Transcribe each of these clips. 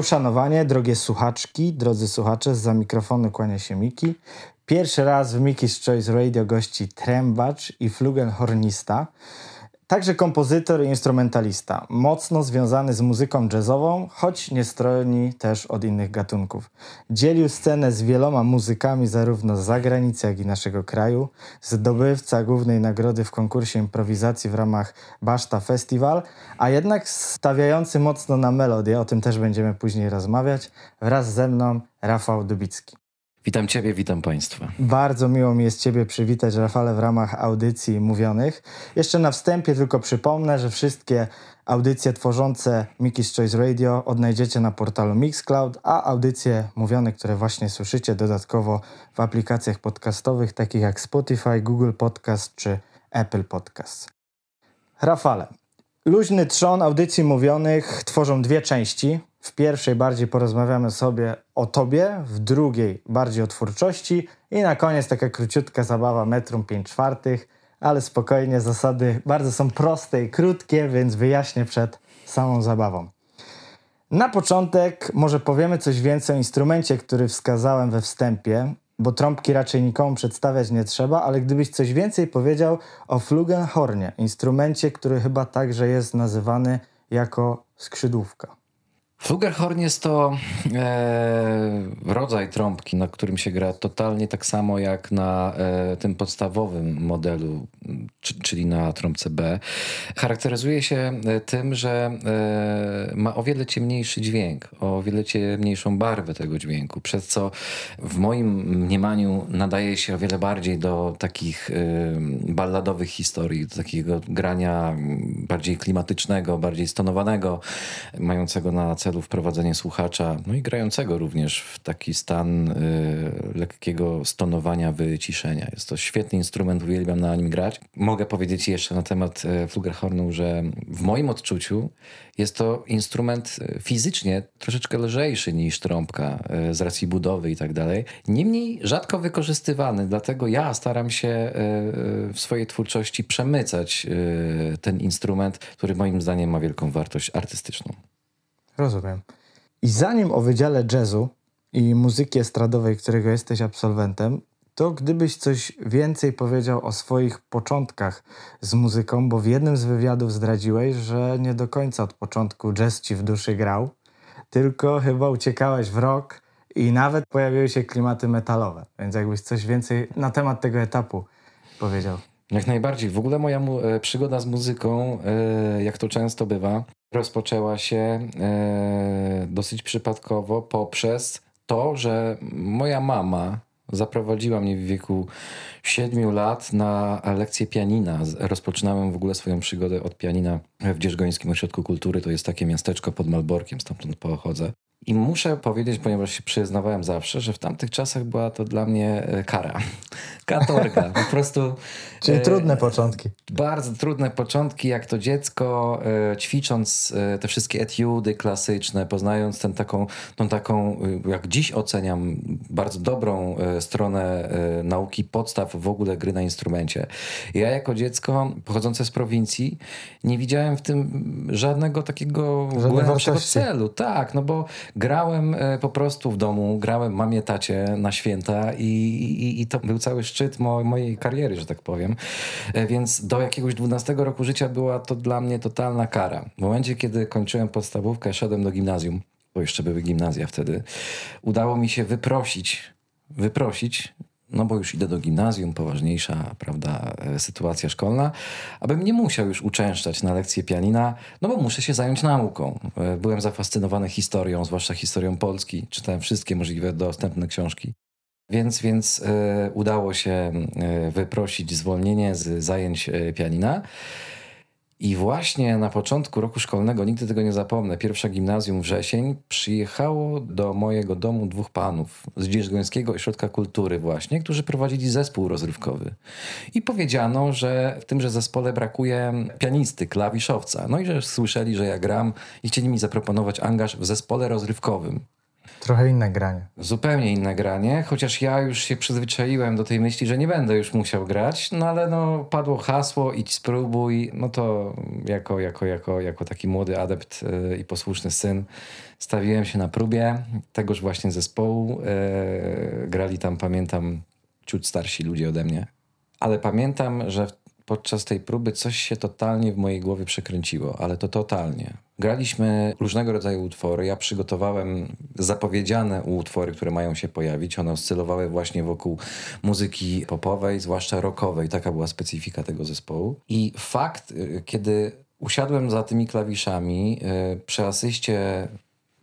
Uszanowanie, drogie słuchaczki, drodzy słuchacze, za mikrofonu kłania się Miki. Pierwszy raz w Miki's Choice Radio gości trębacz i flugelhornista. Także kompozytor i instrumentalista, mocno związany z muzyką jazzową, choć nie stroni też od innych gatunków. Dzielił scenę z wieloma muzykami zarówno z zagranicy, jak i naszego kraju. Zdobywca głównej nagrody w konkursie improwizacji w ramach Baszta Festival, a jednak stawiający mocno na melodię, o tym też będziemy później rozmawiać, wraz ze mną Rafał Dubicki. Witam Ciebie, witam Państwa. Bardzo miło mi jest Ciebie przywitać, Rafale, w ramach audycji mówionych. Jeszcze na wstępie tylko przypomnę, że wszystkie audycje tworzące Mickey's Choice Radio odnajdziecie na portalu Mixcloud, a audycje mówione, które właśnie słyszycie dodatkowo w aplikacjach podcastowych takich jak Spotify, Google Podcast czy Apple Podcast. Rafale, luźny trzon audycji mówionych tworzą dwie części. W pierwszej bardziej porozmawiamy sobie o tobie, w drugiej bardziej o twórczości i na koniec taka króciutka zabawa metrum 5 czwartych, ale spokojnie, zasady bardzo są proste i krótkie, więc wyjaśnię przed samą zabawą. Na początek może powiemy coś więcej o instrumencie, który wskazałem we wstępie, bo trąbki raczej nikomu przedstawiać nie trzeba, ale gdybyś coś więcej powiedział o flugelhornie, instrumencie, który chyba także jest nazywany jako skrzydłówka. Flugelhorn jest to e, rodzaj trąbki, na którym się gra totalnie tak samo jak na e, tym podstawowym modelu, czyli na trąbce B. Charakteryzuje się e, tym, że e, ma o wiele ciemniejszy dźwięk, o wiele ciemniejszą barwę tego dźwięku, przez co w moim mniemaniu nadaje się o wiele bardziej do takich e, balladowych historii, do takiego grania bardziej klimatycznego, bardziej stonowanego, mającego na celu celu wprowadzenie słuchacza, no i grającego również w taki stan y, lekkiego stonowania, wyciszenia. Jest to świetny instrument, uwielbiam na nim grać. Mogę powiedzieć jeszcze na temat y, flugelhornu, że w moim odczuciu jest to instrument y, fizycznie troszeczkę lżejszy niż trąbka y, z racji budowy i tak dalej. Niemniej rzadko wykorzystywany, dlatego ja staram się y, w swojej twórczości przemycać ten instrument, który moim zdaniem ma wielką wartość artystyczną. Rozumiem. I zanim o Wydziale Jazzu i muzyki estradowej, którego jesteś absolwentem, to gdybyś coś więcej powiedział o swoich początkach z muzyką, bo w jednym z wywiadów zdradziłeś, że nie do końca od początku jazz ci w duszy grał, tylko chyba uciekałeś w rock i nawet pojawiły się klimaty metalowe. Więc jakbyś coś więcej na temat tego etapu powiedział. Jak najbardziej. W ogóle moja e, przygoda z muzyką, e, jak to często bywa, rozpoczęła się e, dosyć przypadkowo poprzez to, że moja mama zaprowadziła mnie w wieku 7 lat na lekcję pianina. Rozpoczynałem w ogóle swoją przygodę od pianina w Dzierżgońskim Ośrodku Kultury. To jest takie miasteczko pod Malborkiem, stamtąd pochodzę. I muszę powiedzieć, ponieważ się przyznawałem zawsze, że w tamtych czasach była to dla mnie e, kara. Katorga. Po prostu. Czyli e, trudne początki. Bardzo trudne początki, jak to dziecko, e, ćwicząc e, te wszystkie etiudy klasyczne, poznając ten taką, tą taką, e, jak dziś oceniam, bardzo dobrą e, stronę nauki podstaw w ogóle gry na instrumencie. Ja jako dziecko pochodzące z prowincji nie widziałem w tym żadnego takiego głębszego celu. Tak, no bo grałem e, po prostu w domu, grałem mamie, tacie na święta i, i, i to był cały szczyt mo, mojej kariery, że tak powiem. E, więc do jakiegoś 12 roku życia była to dla mnie totalna kara. W momencie, kiedy kończyłem podstawówkę, szedłem do gimnazjum, bo jeszcze były gimnazja wtedy, udało mi się wyprosić, wyprosić no bo już idę do gimnazjum, poważniejsza, prawda, e, sytuacja szkolna, abym nie musiał już uczęszczać na lekcje pianina, no bo muszę się zająć nauką. E, byłem zafascynowany historią, zwłaszcza historią Polski, czytałem wszystkie możliwe dostępne książki. Więc, więc y, udało się wyprosić zwolnienie z zajęć pianina. I właśnie na początku roku szkolnego, nigdy tego nie zapomnę, pierwsza gimnazjum wrzesień, przyjechało do mojego domu dwóch panów z Dzierżgońskiego Ośrodka Kultury właśnie, którzy prowadzili zespół rozrywkowy. I powiedziano, że w tymże zespole brakuje pianisty, klawiszowca. No i że słyszeli, że ja gram i chcieli mi zaproponować angaż w zespole rozrywkowym. Trochę inne granie. Zupełnie inne granie, chociaż ja już się przyzwyczaiłem do tej myśli, że nie będę już musiał grać, no ale no padło hasło, idź spróbuj, no to jako, jako, jako, jako taki młody adept yy, i posłuszny syn stawiłem się na próbie tegoż właśnie zespołu. Yy, grali tam, pamiętam, ciut starsi ludzie ode mnie, ale pamiętam, że podczas tej próby coś się totalnie w mojej głowie przekręciło, ale to totalnie. Graliśmy różnego rodzaju utwory. Ja przygotowałem zapowiedziane utwory, które mają się pojawić. One oscylowały właśnie wokół muzyki popowej, zwłaszcza rockowej. Taka była specyfika tego zespołu. I fakt, y, kiedy usiadłem za tymi klawiszami y, przy asyście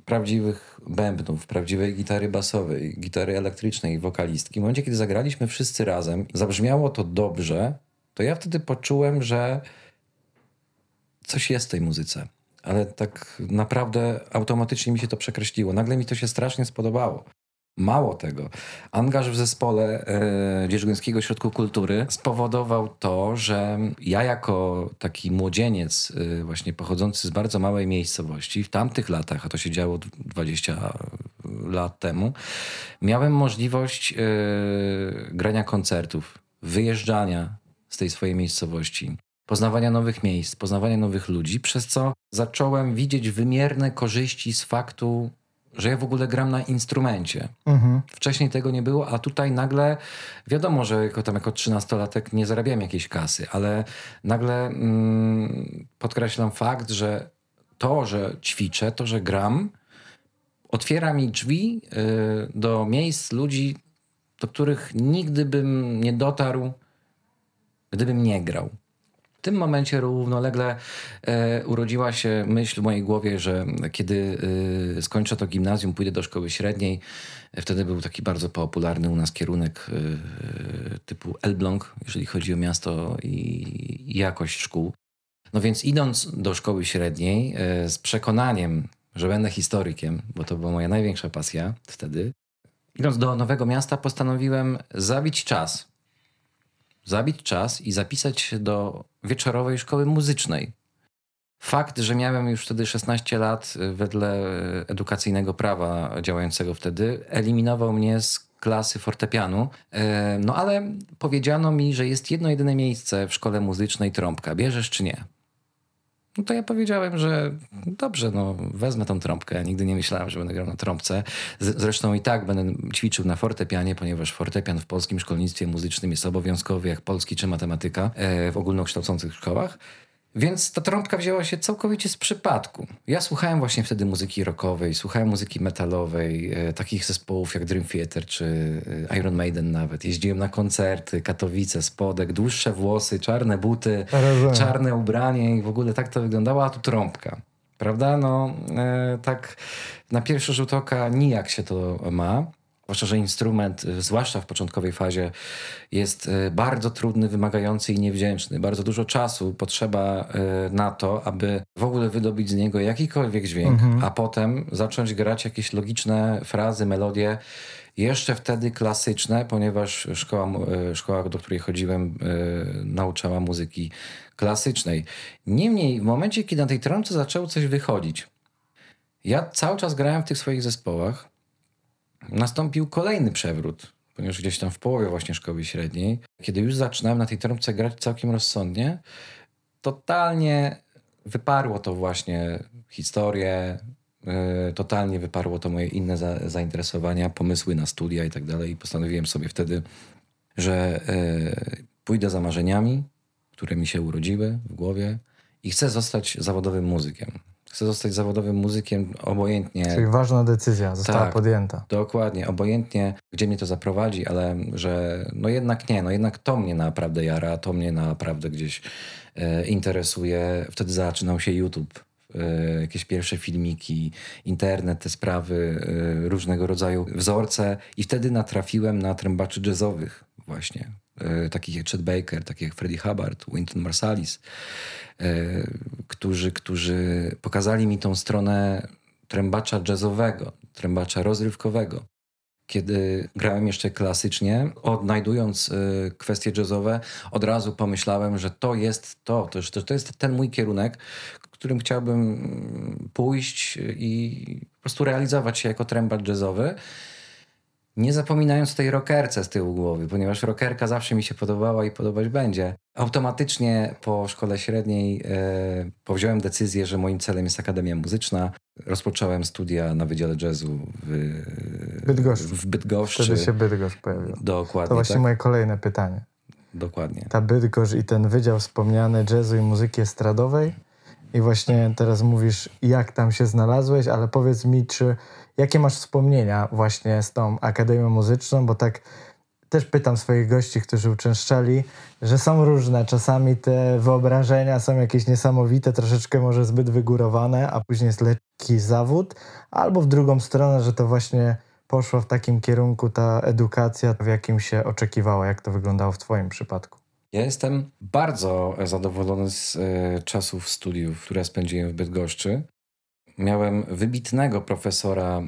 prawdziwych bębnów, prawdziwej gitary basowej, gitary elektrycznej, wokalistki. W momencie, kiedy zagraliśmy wszyscy razem, zabrzmiało to dobrze, to ja wtedy poczułem, że coś jest w tej muzyce. Ale tak naprawdę automatycznie mi się to przekreśliło. Nagle mi to się strasznie spodobało. Mało tego, angaż w zespole e, Dzierżyńskiego Ośrodku Kultury spowodował to, że ja jako taki młodzieniec, e, właśnie pochodzący z bardzo małej miejscowości, w tamtych latach, a to się działo 20 lat temu, miałem możliwość e, grania koncertów, wyjeżdżania z tej swojej miejscowości, poznawania nowych miejsc, poznawania nowych ludzi, przez co zacząłem widzieć wymierne korzyści z faktu, że ja w ogóle gram na instrumencie. Mhm. Wcześniej tego nie było, a tutaj nagle wiadomo, że jako, tam jako trzynastolatek nie zarabiałem jakiejś kasy, ale nagle mm, podkreślam fakt, że to, że ćwiczę, to, że gram, otwiera mi drzwi y, do miejsc, ludzi, do których nigdy bym nie dotarł, gdybym nie grał. W tym momencie równolegle e, urodziła się myśl w mojej głowie, że kiedy e, skończę to gimnazjum, pójdę do szkoły średniej. E, wtedy był taki bardzo popularny u nas kierunek e, typu Elbląg, jeżeli chodzi o miasto i, i jakość szkół. No więc idąc do szkoły średniej e, z przekonaniem, że będę historykiem, bo to była moja największa pasja wtedy, idąc do nowego miasta postanowiłem zabić czas zabić czas i zapisać się do wieczorowej szkoły muzycznej. Fakt, że miałem już wtedy 16 lat y, wedle edukacyjnego prawa działającego wtedy, eliminował mnie z klasy fortepianu. E, no ale powiedziano mi, że jest jedno jedyne miejsce w szkole muzycznej trąbka. Bierzesz czy nie? No to ja powiedziałem, że dobrze, no wezmę tą trąbkę. Nigdy nie myślałem, że będę grał na trąbce. Zresztą i tak będę ćwiczył na fortepianie, ponieważ fortepian w polskim szkolnictwie muzycznym jest obowiązkowy, jak polski czy matematyka e, w ogólnokształcących szkołach. Więc ta trąbka wzięła się całkowicie z przypadku. Ja słuchałem właśnie wtedy muzyki rockowej, słuchałem muzyki metalowej, e, takich zespołów jak Dream Theater czy e, Iron Maiden nawet. Jeździłem na koncerty, Katowice, Spodek, dłuższe włosy, czarne buty, Rozumiem. czarne ubranie i w ogóle tak to wyglądało, a tu trąbka. Prawda? No, e, tak na pierwszy rzut oka nijak się to ma. Zwłaszcza, że instrument, y, zwłaszcza w początkowej fazie, jest y, bardzo trudny, wymagający i niewdzięczny. Bardzo dużo czasu potrzeba y, na to, aby w ogóle wydobyć z niego jakikolwiek dźwięk, mhm. a potem zacząć grać jakieś logiczne frazy, melodie. Jeszcze wtedy klasyczne, ponieważ szkoła, szkoła do której chodziłem, nauczała muzyki klasycznej. Niemniej, w momencie, kiedy na tej trąbce zaczęło coś wychodzić, ja cały czas grałem w tych swoich zespołach nastąpił kolejny przewrót, ponieważ gdzieś tam w połowie właśnie szkoły średniej, kiedy już zaczynałem na tej trąbce grać całkiem rozsądnie, totalnie wyparło to właśnie historię, yy, totalnie wyparło to moje inne za, zainteresowania, pomysły na studia i tak dalej. I postanowiłem sobie wtedy, że yy, pójdę za marzeniami, które mi się urodziły w głowie i chcę zostać zawodowym muzykiem chcę zostać zawodowym muzykiem, obojętnie. Czyli ważna decyzja została tak, podjęta. Dokładnie, obojętnie, gdzie mnie to zaprowadzi, ale że no jednak nie, no jednak to mnie naprawdę jara, to mnie naprawdę gdzieś e, interesuje. Wtedy zaczynał się YouTube. E, jakieś pierwsze filmiki, internet, te sprawy, e, różnego rodzaju wzorce, i wtedy natrafiłem na trębaczy jazzowych, właśnie. E, takich jak Chet Baker, takich jak Freddie Hubbard, Wynton Marsalis. E, którzy, którzy pokazali mi tą stronę trębacza jazzowego, trębacza rozrywkowego. Kiedy grałem jeszcze klasycznie, odnajdując e, kwestie jazzowe, od razu pomyślałem, że to jest to, to, to jest ten mój kierunek, którym chciałbym pójść i po prostu realizować się jako trębacz jazzowy. Nie zapominając tej rockerce z tyłu głowy, ponieważ rockerka zawsze mi się podobała i podobać będzie. Automatycznie po szkole średniej e, powziąłem decyzję, że moim celem jest Akademia Muzyczna. Rozpocząłem studia na Wydziale Jazzu w Bydgoszczy. W Bydgoszczy. Wtedy się Bydgoszcz pojawił. Dokładnie. To właśnie tak? moje kolejne pytanie. Dokładnie. Ta Bydgoszcz i ten wydział wspomniany jazzu i muzyki estradowej. I właśnie teraz mówisz, jak tam się znalazłeś, ale powiedz mi, czy jakie masz wspomnienia właśnie z tą Akademią Muzyczną, bo tak też pytam swoich gości, którzy uczęszczali, że są różne. Czasami te wyobrażenia są jakieś niesamowite, troszeczkę może zbyt wygórowane, a później jest lekki zawód, albo w drugą stronę, że to właśnie poszło w takim kierunku ta edukacja, w jakim się oczekiwało. Jak to wyglądało w Twoim przypadku? Ja jestem bardzo zadowolony z y, czasów studiów, które spędziłem w Bydgoszczy. Miałem wybitnego profesora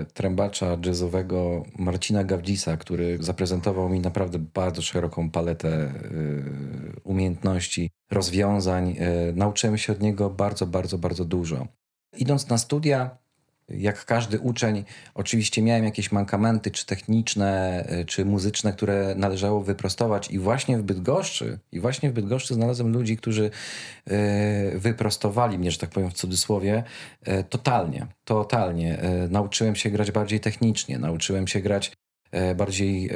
y, trębacza jazzowego Marcina Gawdzisa, który zaprezentował mi naprawdę bardzo szeroką paletę y, umiejętności, rozwiązań. Nauczyłem się od niego bardzo, bardzo, bardzo dużo. Idąc na studia, jak każdy uczeń, oczywiście miałem jakieś mankamenty, czy techniczne, e, czy muzyczne, które należało wyprostować. I właśnie w Bydgoszczy, i właśnie w Bydgoszczy znalazłem ludzi, którzy e, wyprostowali mnie, że tak powiem w cudzysłowie, e, totalnie, totalnie. Nauczyłem się grać bardziej technicznie, nauczyłem się grać bardziej e,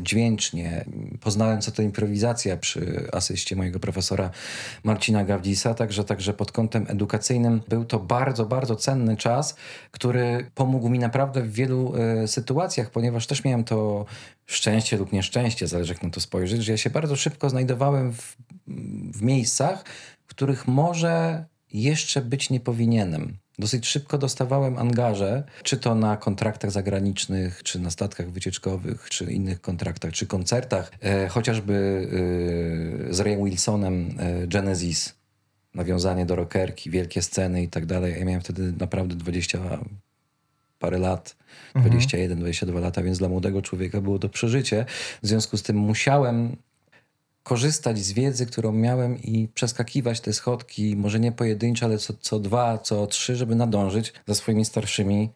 dźwięcznie. Poznałem, co to improwizacja przy asyście mojego profesora Marcina Gawdzisa, także, także pod kątem edukacyjnym był to bardzo, bardzo cenny czas, który pomógł mi naprawdę w wielu e, sytuacjach, ponieważ też miałem to szczęście lub nieszczęście, zależy jak na to spojrzeć, że ja się bardzo szybko znajdowałem w, w miejscach, w których może jeszcze być nie powinienem. Dosyć szybko dostawałem angaże, czy to na kontraktach zagranicznych, czy na statkach wycieczkowych, czy innych kontraktach, czy koncertach, e, chociażby e, z Rayem Wilsonem e, Genesis, nawiązanie do rockerki, wielkie sceny i tak dalej. Ja miałem wtedy naprawdę 20 parę lat, mhm. 21, 22 lata, więc dla młodego człowieka było to przeżycie. W związku z tym musiałem korzystać z wiedzy, którą miałem i przeskakiwać te schodki, może nie pojedyncze, ale co, co dwa, co trzy, żeby nadążyć za swoimi starszymi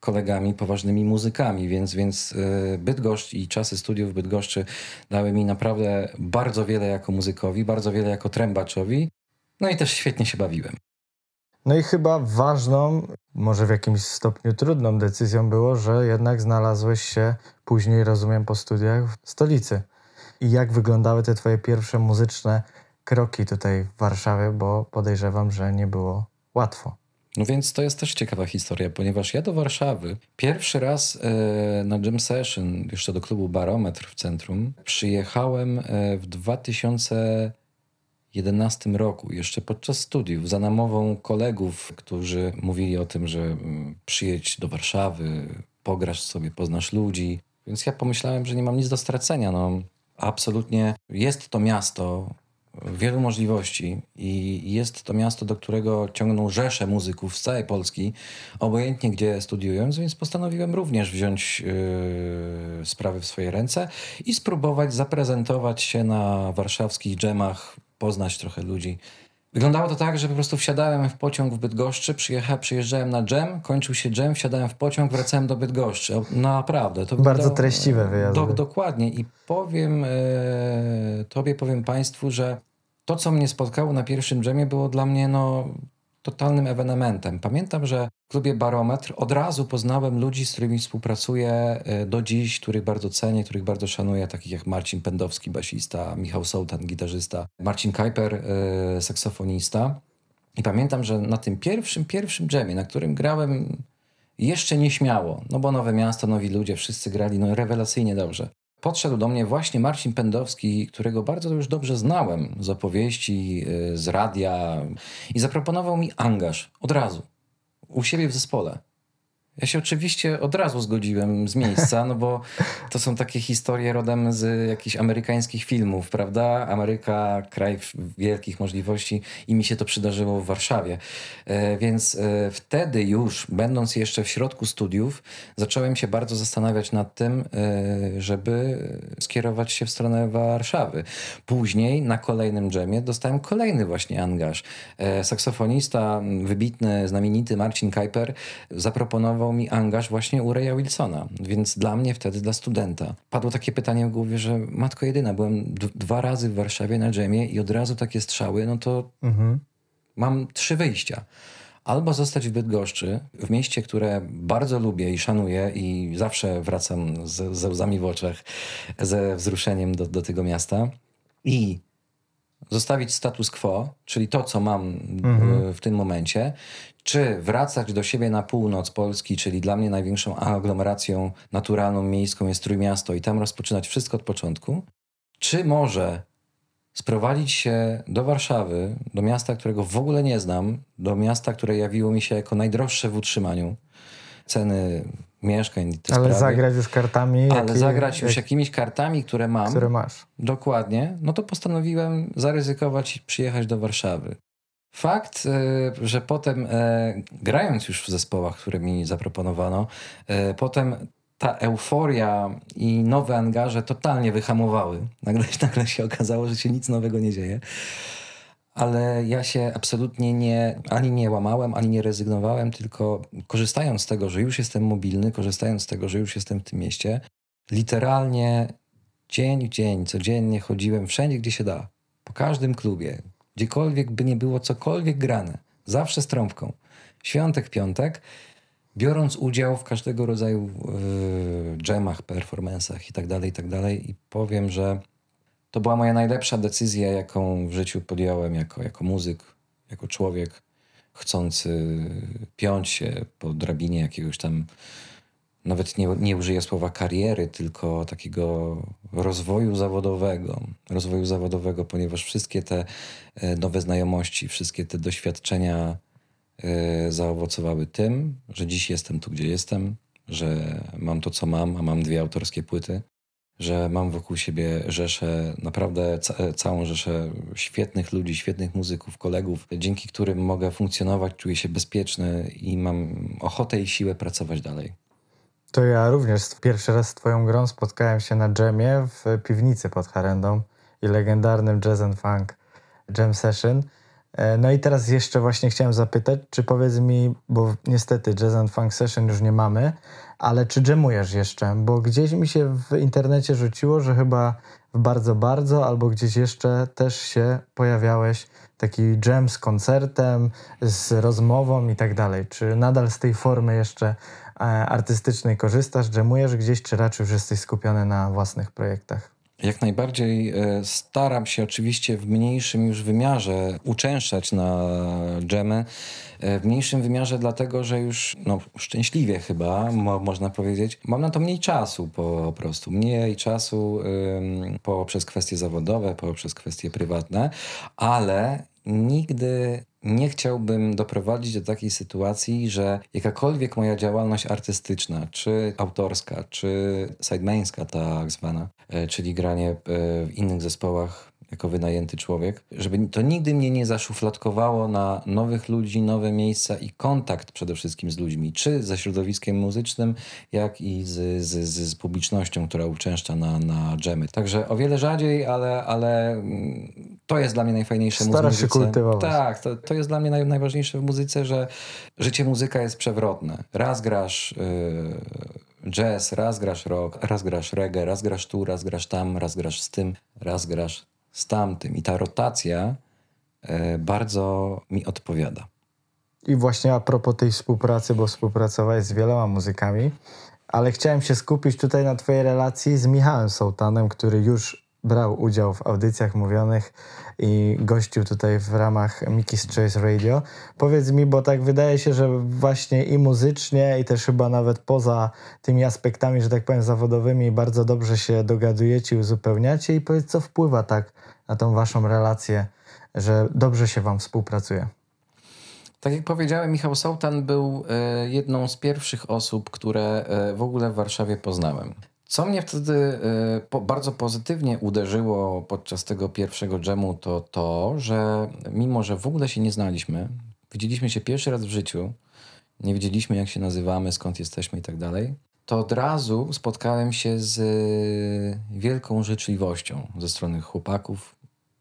kolegami, poważnymi muzykami, więc, więc e, Bydgoszcz i czasy studiów w Bydgoszczy dały mi naprawdę bardzo wiele jako muzykowi, bardzo wiele jako trębaczowi, no i też świetnie się bawiłem. No i chyba ważną, może w jakimś stopniu trudną decyzją było, że jednak znalazłeś się później, rozumiem, po studiach w stolicy i jak wyglądały te twoje pierwsze muzyczne kroki tutaj w Warszawie, bo podejrzewam, że nie było łatwo. No więc to jest też ciekawa historia, ponieważ ja do Warszawy pierwszy raz e, na jam session, jeszcze do klubu Barometr w centrum, przyjechałem e, w 2011 roku, jeszcze podczas studiów, za namową kolegów, którzy mówili o tym, że mm, przyjedź do Warszawy, pograsz sobie, poznasz ludzi. Więc ja pomyślałem, że nie mam nic do stracenia. No, absolutnie jest to miasto wielu możliwości i jest to miasto, do którego ciągną rzesze muzyków z całej Polski, obojętnie gdzie studiując, więc postanowiłem również wziąć yy, sprawy w swoje ręce i spróbować zaprezentować się na warszawskich dżemach, poznać trochę ludzi Wyglądało to tak, że po prostu wsiadałem w pociąg w Bydgoszczy, przyjechałem, przyjeżdżałem na dżem, kończył się dżem, wsiadałem w pociąg, wracałem do Bydgoszczy. Naprawdę. To Bardzo treściwe wyjazdy. Do, dokładnie. I powiem e, tobie, powiem państwu, że to, co mnie spotkało na pierwszym dżemie było dla mnie no, totalnym ewenementem. Pamiętam, że w klubie Barometr od razu poznałem ludzi, z którymi współpracuję e, do dziś, których bardzo cenię, których bardzo szanuję, takich jak Marcin Pendowski, basista, Michał Sołtan, gitarzysta, Marcin Kajper, e, saksofonista. I pamiętam, że na tym pierwszym, pierwszym dżemie, na którym grałem jeszcze nieśmiało, no bo nowe miasto, nowi ludzie, wszyscy grali no rewelacyjnie dobrze podszedł do mnie właśnie Marcin Pendowski, którego bardzo już dobrze znałem z opowieści, y, z radia i zaproponował mi angaż od razu u siebie w zespole. Ja się oczywiście od razu zgodziłem z miejsca, no bo to są takie historie rodem z jakichś amerykańskich filmów, prawda? Ameryka, kraj wielkich możliwości i mi się to przydarzyło w Warszawie. E, więc e, wtedy już, będąc jeszcze w środku studiów, zacząłem się bardzo zastanawiać nad tym, e, żeby skierować się w stronę Warszawy. Później na kolejnym dżemie dostałem kolejny właśnie angaż. Saksofonista, wybitny, znamienity Marcin Kajper zaproponował mi angaż właśnie u Raya Wilsona, więc dla mnie wtedy, dla studenta, padło takie pytanie w głowie, że matko jedyna, byłem dwa razy w Warszawie na dżemie i od razu takie strzały, no to mhm. mam trzy wyjścia. Albo zostać w Bydgoszczy, w mieście, które bardzo lubię i szanuję i zawsze wracam z, ze łzami w oczach, ze wzruszeniem do, do tego miasta i zostawić status quo, czyli to, co mam mhm. w tym momencie, czy wracać do siebie na północ Polski, czyli dla mnie największą aglomeracją naturalną miejską jest Trójmiasto i tam rozpoczynać wszystko od początku, czy może sprowadzić się do Warszawy, do miasta, którego w ogóle nie znam, do miasta, które jawiło mi się jako najdroższe w utrzymaniu. Ceny mieszkań. Ale sprawy. zagrać już kartami. Ale zagrać już jak... jakimiś kartami, które mam. Które masz. Dokładnie. No to postanowiłem zaryzykować i przyjechać do Warszawy. Fakt, e, że potem e, grając już w zespołach, które mi zaproponowano, e, potem ta euforia i nowe angaże totalnie wyhamowały. Nagle, nagle się okazało, że się nic nowego nie dzieje. Ale ja się absolutnie nie, ani nie łamałem, ani nie rezygnowałem, tylko korzystając z tego, że już jestem mobilny, korzystając z tego, że już jestem w tym mieście, literalnie dzień w dzień, codziennie chodziłem wszędzie, gdzie się da. Po każdym klubie, gdziekolwiek by nie było cokolwiek grane, zawsze z trąbką. Świątek, piątek, biorąc udział w każdego rodzaju yy, dżemach, performansach itd., tak itd. Tak i powiem, że to była moja najlepsza decyzja, jaką w życiu podjąłem jako, jako muzyk, jako człowiek chcący piąć się po drabinie jakiegoś tam nawet nie, nie użyję słowa kariery, tylko takiego rozwoju zawodowego. Rozwoju zawodowego, ponieważ wszystkie te e, nowe znajomości, wszystkie te doświadczenia e, zaowocowały tym, że dziś jestem tu, gdzie jestem, że mam to, co mam, a mam dwie autorskie płyty, że mam wokół siebie rzeszę, naprawdę ca e, całą rzeszę świetnych ludzi, świetnych muzyków, kolegów, dzięki którym mogę funkcjonować, czuję się bezpieczny i mam ochotę i siłę pracować dalej. To ja również pierwszy raz z twoją grą spotkałem się na dżemie w piwnicy pod Harendą i legendarnym Jazz and Funk Jam Session. E, no i teraz jeszcze właśnie chciałem zapytać, czy powiedz mi, bo niestety Jazz and Funk Session już nie mamy, ale czy dżemujesz jeszcze? Bo gdzieś mi się w internecie rzuciło, że chyba w bardzo, bardzo albo gdzieś jeszcze też się pojawiałeś taki jam z koncertem, z rozmową i tak dalej. Czy nadal z tej formy jeszcze E, artystycznej korzystasz, dżemujesz gdzieś, czy raczej już jesteś skupiony na własnych projektach? Jak najbardziej e, staram się oczywiście w mniejszym już wymiarze uczęszczać na dżemy. E, w mniejszym wymiarze dlatego, że już no, szczęśliwie chyba mo można powiedzieć, mam na to mniej czasu po prostu. Mniej czasu ym, poprzez kwestie zawodowe, poprzez kwestie prywatne, ale nigdy nie chciałbym doprowadzić do takiej sytuacji, że jakakolwiek moja działalność artystyczna, czy autorska, czy sidemańska tak zwana, e, czyli granie e, w innych zespołach jako wynajęty człowiek, żeby to nigdy mnie nie zaszufladkowało na nowych ludzi, nowe miejsca i kontakt przede wszystkim z ludźmi, czy ze środowiskiem muzycznym, jak i z, z, z publicznością, która uczęszcza na, na dżemy. Także o wiele rzadziej, ale, ale mm, to jest dla mnie najfajniejsze w muzyce. się kultywować. Tak, to, to jest dla mnie naj, najważniejsze w muzyce, że życie muzyka jest przewrotne. Raz grasz... Yy, jazz, raz grasz rock, raz grasz reggae, raz grasz tu, raz grasz tam, raz grasz z tym, raz grasz z tamtym. I ta rotacja e, bardzo mi odpowiada. I właśnie a propos tej współpracy, bo współpracowałeś z wieloma muzykami, ale chciałem się skupić tutaj na Twojej relacji z Michałem Sołtanem, który już brał udział w audycjach mówionych i gościł tutaj w ramach Mickey's Choice Radio. Powiedz mi, bo tak wydaje się, że właśnie i muzycznie, i też chyba nawet poza tymi aspektami, że tak powiem, zawodowymi, bardzo dobrze się dogadujecie i uzupełniacie. I powiedz, co wpływa tak na tą waszą relację, że dobrze się wam współpracuje? Tak jak powiedziałem, Michał Sołtan był e, jedną z pierwszych osób, które e, w ogóle w Warszawie poznałem. Co mnie wtedy e, bardzo pozytywnie uderzyło podczas tego pierwszego dżemu, to to, że mimo, że w ogóle się nie znaliśmy, widzieliśmy się pierwszy raz w życiu, nie wiedzieliśmy jak się nazywamy, skąd jesteśmy i tak dalej, to od razu spotkałem się z wielką życzliwością ze strony chłopaków,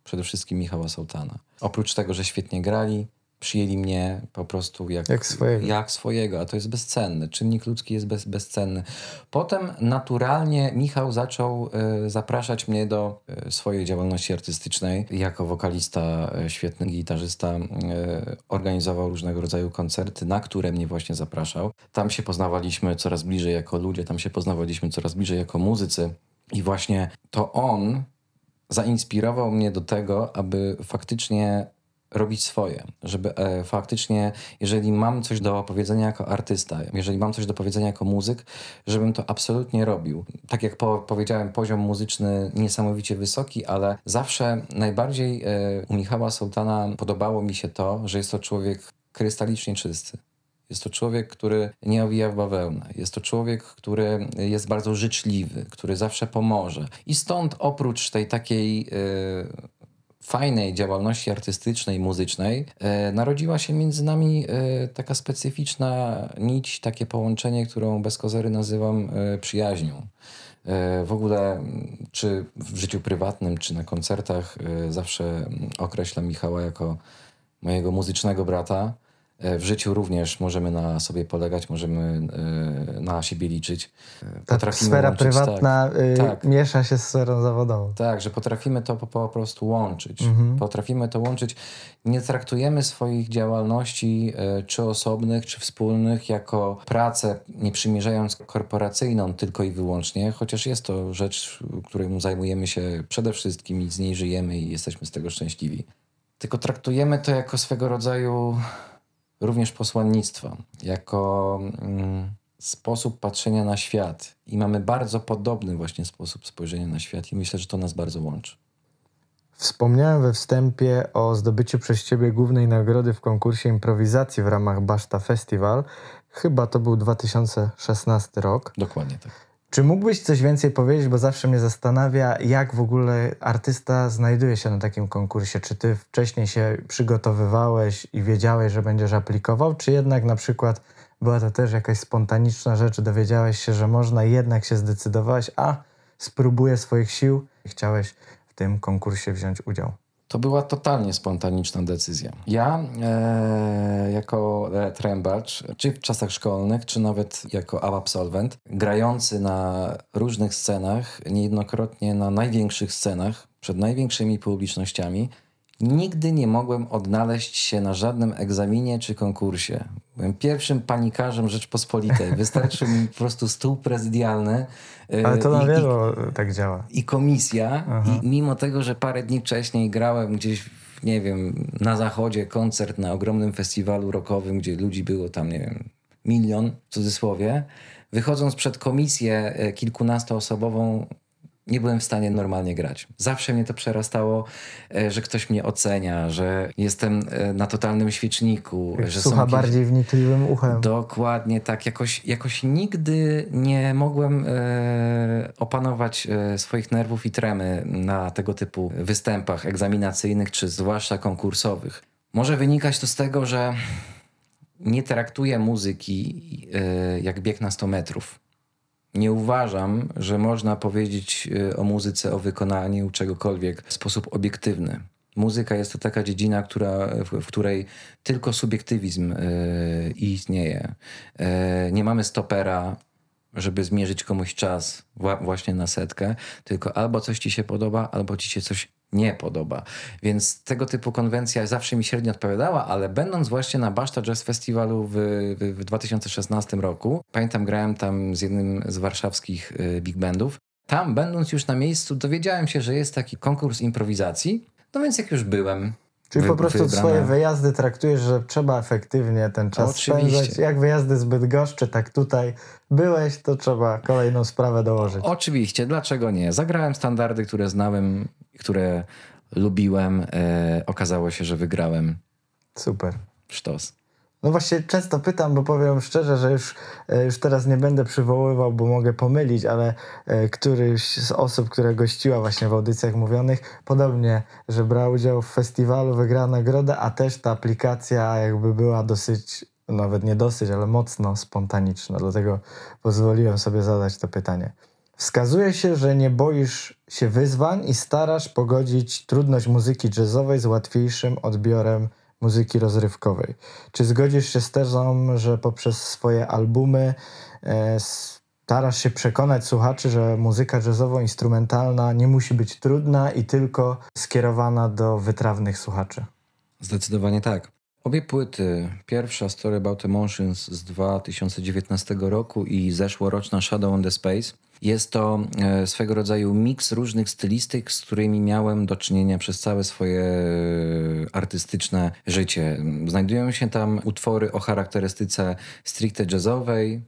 przede wszystkim Michała Sołtana. Oprócz tego, że świetnie grali, przyjęli mnie po prostu jak, Jak swojego. jak swojego, a to jest bezcenne. Czynnik ludzki jest bez, bezcenny. Potem naturalnie Michał zaczął e, zapraszać mnie do e, swojej działalności artystycznej. Jako wokalista, e, świetny gitarzysta, organizował różnego rodzaju koncerty, na które mnie właśnie zapraszał. Tam się poznawaliśmy coraz bliżej jako ludzie, tam się poznawaliśmy coraz bliżej jako muzycy. I właśnie to on zainspirował mnie do tego, aby faktycznie robić swoje, żeby e, faktycznie, jeżeli mam coś do powiedzenia jako artysta, jeżeli mam coś do powiedzenia jako muzyk, żebym to absolutnie robił. Tak jak po, powiedziałem, poziom muzyczny niesamowicie wysoki, ale zawsze najbardziej e, u Michała Sołtana podobało mi się to, że jest to człowiek krystalicznie czysty. Jest to człowiek, który nie owija w bawełnę. Jest to człowiek, który jest bardzo życzliwy, który zawsze pomoże. I stąd oprócz tej takiej e, fajnej działalności artystycznej, muzycznej, e, narodziła się między nami e, taka specyficzna nić, takie połączenie, którą bez kozery nazywam e, przyjaźnią. E, W ogóle, czy w życiu prywatnym, czy na koncertach, e, zawsze określam Michała jako mojego muzycznego brata. E, W życiu również możemy na sobie polegać, możemy e, na siebie liczyć. E, Ta potrafimy sfera łączyć, prywatna y, tak. miesza się z sferą zawodową. Tak, że potrafimy to po, po prostu łączyć. Mhm. Potrafimy to łączyć. Nie traktujemy swoich działalności, czy osobnych, czy wspólnych, jako pracę, nie przymierzając korporacyjną tylko i wyłącznie, chociaż jest to rzecz, którą zajmujemy się przede wszystkim i z niej żyjemy i jesteśmy z tego szczęśliwi. Tylko traktujemy to jako swego rodzaju również posłannictwa, jako mm, sposób patrzenia na świat. I mamy bardzo podobny właśnie sposób spojrzenia na świat i myślę, że to nas bardzo łączy. Wspomniałem we wstępie o zdobyciu przez Ciebie głównej nagrody w konkursie improwizacji w ramach Baszta Festival. Chyba to był 2016 rok. Dokładnie tak. Czy mógłbyś coś więcej powiedzieć, bo zawsze mnie zastanawia, jak w ogóle artysta znajduje się na takim konkursie? Czy ty wcześniej się przygotowywałeś i wiedziałeś, że będziesz aplikował, czy jednak na przykład była to też jakaś spontaniczna rzecz, dowiedziałeś się, że można, jednak się zdecydowałeś, a spróbuję swoich sił i chciałeś w tym konkursie wziąć udział? To była totalnie spontaniczna decyzja. Ja e, jako trębacz, czy w czasach szkolnych, czy nawet jako absolwent, grający na różnych scenach, niejednokrotnie na największych scenach, przed największymi publicznościami, nigdy nie mogłem odnaleźć się na żadnym egzaminie czy konkursie. Byłem pierwszym panikarzem Rzeczpospolitej. Wystarczył mi po prostu stół prezydialny. e, Ale to na wielu tak działa. i komisja. I mimo tego, że parę dni wcześniej grałem gdzieś, nie wiem, na zachodzie koncert na ogromnym festiwalu rockowym, gdzie ludzi było tam, nie wiem, milion w cudzysłowie, wychodząc przed komisję e, kilkunastoosobową, nie byłem w stanie normalnie grać. Zawsze mnie to przerastało, e, że ktoś mnie ocenia, że jestem e, na totalnym świeczniku, że Słucha jakieś- bardziej wnikliwym uchem. Dokładnie tak. Jakoś, jakoś nigdy nie mogłem e, opanować e, swoich nerwów i tremy na tego typu występach egzaminacyjnych, czy zwłaszcza konkursowych. Może wynikać to z tego, że nie traktuję muzyki e, jak bieg na 100 metrów. Nie uważam, że można powiedzieć e, o muzyce, o wykonaniu czegokolwiek w sposób obiektywny. Muzyka jest to taka dziedzina, która, w, której tylko subiektywizm e, istnieje. E, nie mamy stopera, żeby zmierzyć komuś czas wła- właśnie na setkę, tylko albo coś ci się podoba, albo ci się coś nie podoba. Więc tego typu konwencja zawsze mi średnio odpowiadała, ale będąc właśnie na Baszta Jazz Festiwalu w, w, w 2016 roku, pamiętam grałem tam z jednym z warszawskich y, big bandów, tam będąc już na miejscu dowiedziałem się, że jest taki konkurs improwizacji, no więc jak już byłem Czyli wy- po prostu wybrana- swoje wyjazdy traktujesz, że trzeba efektywnie ten czas Oczywiście. spędzać. Jak wyjazdy z Bydgoszczy, tak tutaj byłeś, to trzeba kolejną sprawę dołożyć. Oczywiście, dlaczego nie? Zagrałem standardy, które znałem, które lubiłem. E, okazało się, że wygrałem Super. sztos. No właśnie często pytam, bo powiem szczerze, że już, e, już teraz nie będę przywoływał, bo mogę pomylić, ale e, któryś z osób, która gościła właśnie w audycjach mówionych, podobnie, że brał udział w festiwalu, wygrała nagrodę, a też ta aplikacja jakby była dosyć, nawet nie dosyć, ale mocno spontaniczna. Dlatego pozwoliłem sobie zadać to pytanie. Wskazuje się, że nie boisz się wyzwań i starasz pogodzić trudność muzyki jazzowej z łatwiejszym odbiorem muzyki rozrywkowej. Czy zgodzisz się z tezą, że poprzez swoje albumy e, starasz się przekonać słuchaczy, że muzyka jazzowo-instrumentalna nie musi być trudna i tylko skierowana do wytrawnych słuchaczy? Zdecydowanie tak. Obie płyty, pierwsza Story About Emotions z 2019 roku i zeszłoroczna Shadow on the Space, jest to e, swego rodzaju miks różnych stylistyk, z którymi miałem do czynienia przez całe swoje e, artystyczne życie. Znajdują się tam utwory o charakterystyce stricte jazzowej,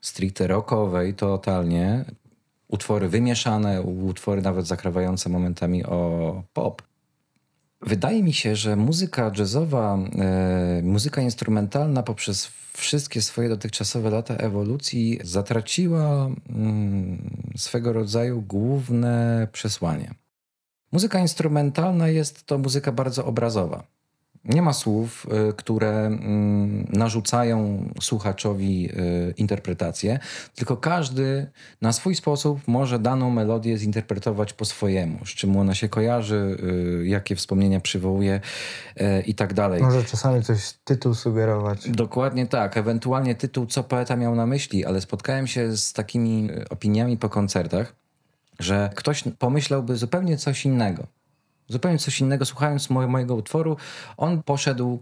stricte rockowej, totalnie. Utwory wymieszane, utwory nawet zakrawające momentami o pop. Wydaje mi się, że muzyka jazzowa, e, muzyka instrumentalna poprzez wszystkie swoje dotychczasowe lata ewolucji zatraciła mm, swego rodzaju główne przesłanie. Muzyka instrumentalna jest to muzyka bardzo obrazowa. Nie ma słów, y, które mm, narzucają słuchaczowi y, interpretację, tylko każdy na swój sposób może daną melodię zinterpretować po swojemu, z czym ona się kojarzy, y, jakie wspomnienia przywołuje i tak dalej. Może czasami coś tytuł sugerować. Dokładnie tak, ewentualnie tytuł, co poeta miał na myśli, ale spotkałem się z takimi opiniami po koncertach, że ktoś pomyślałby zupełnie coś innego zupełnie coś innego. Słuchając moje, mojego utworu, on poszedł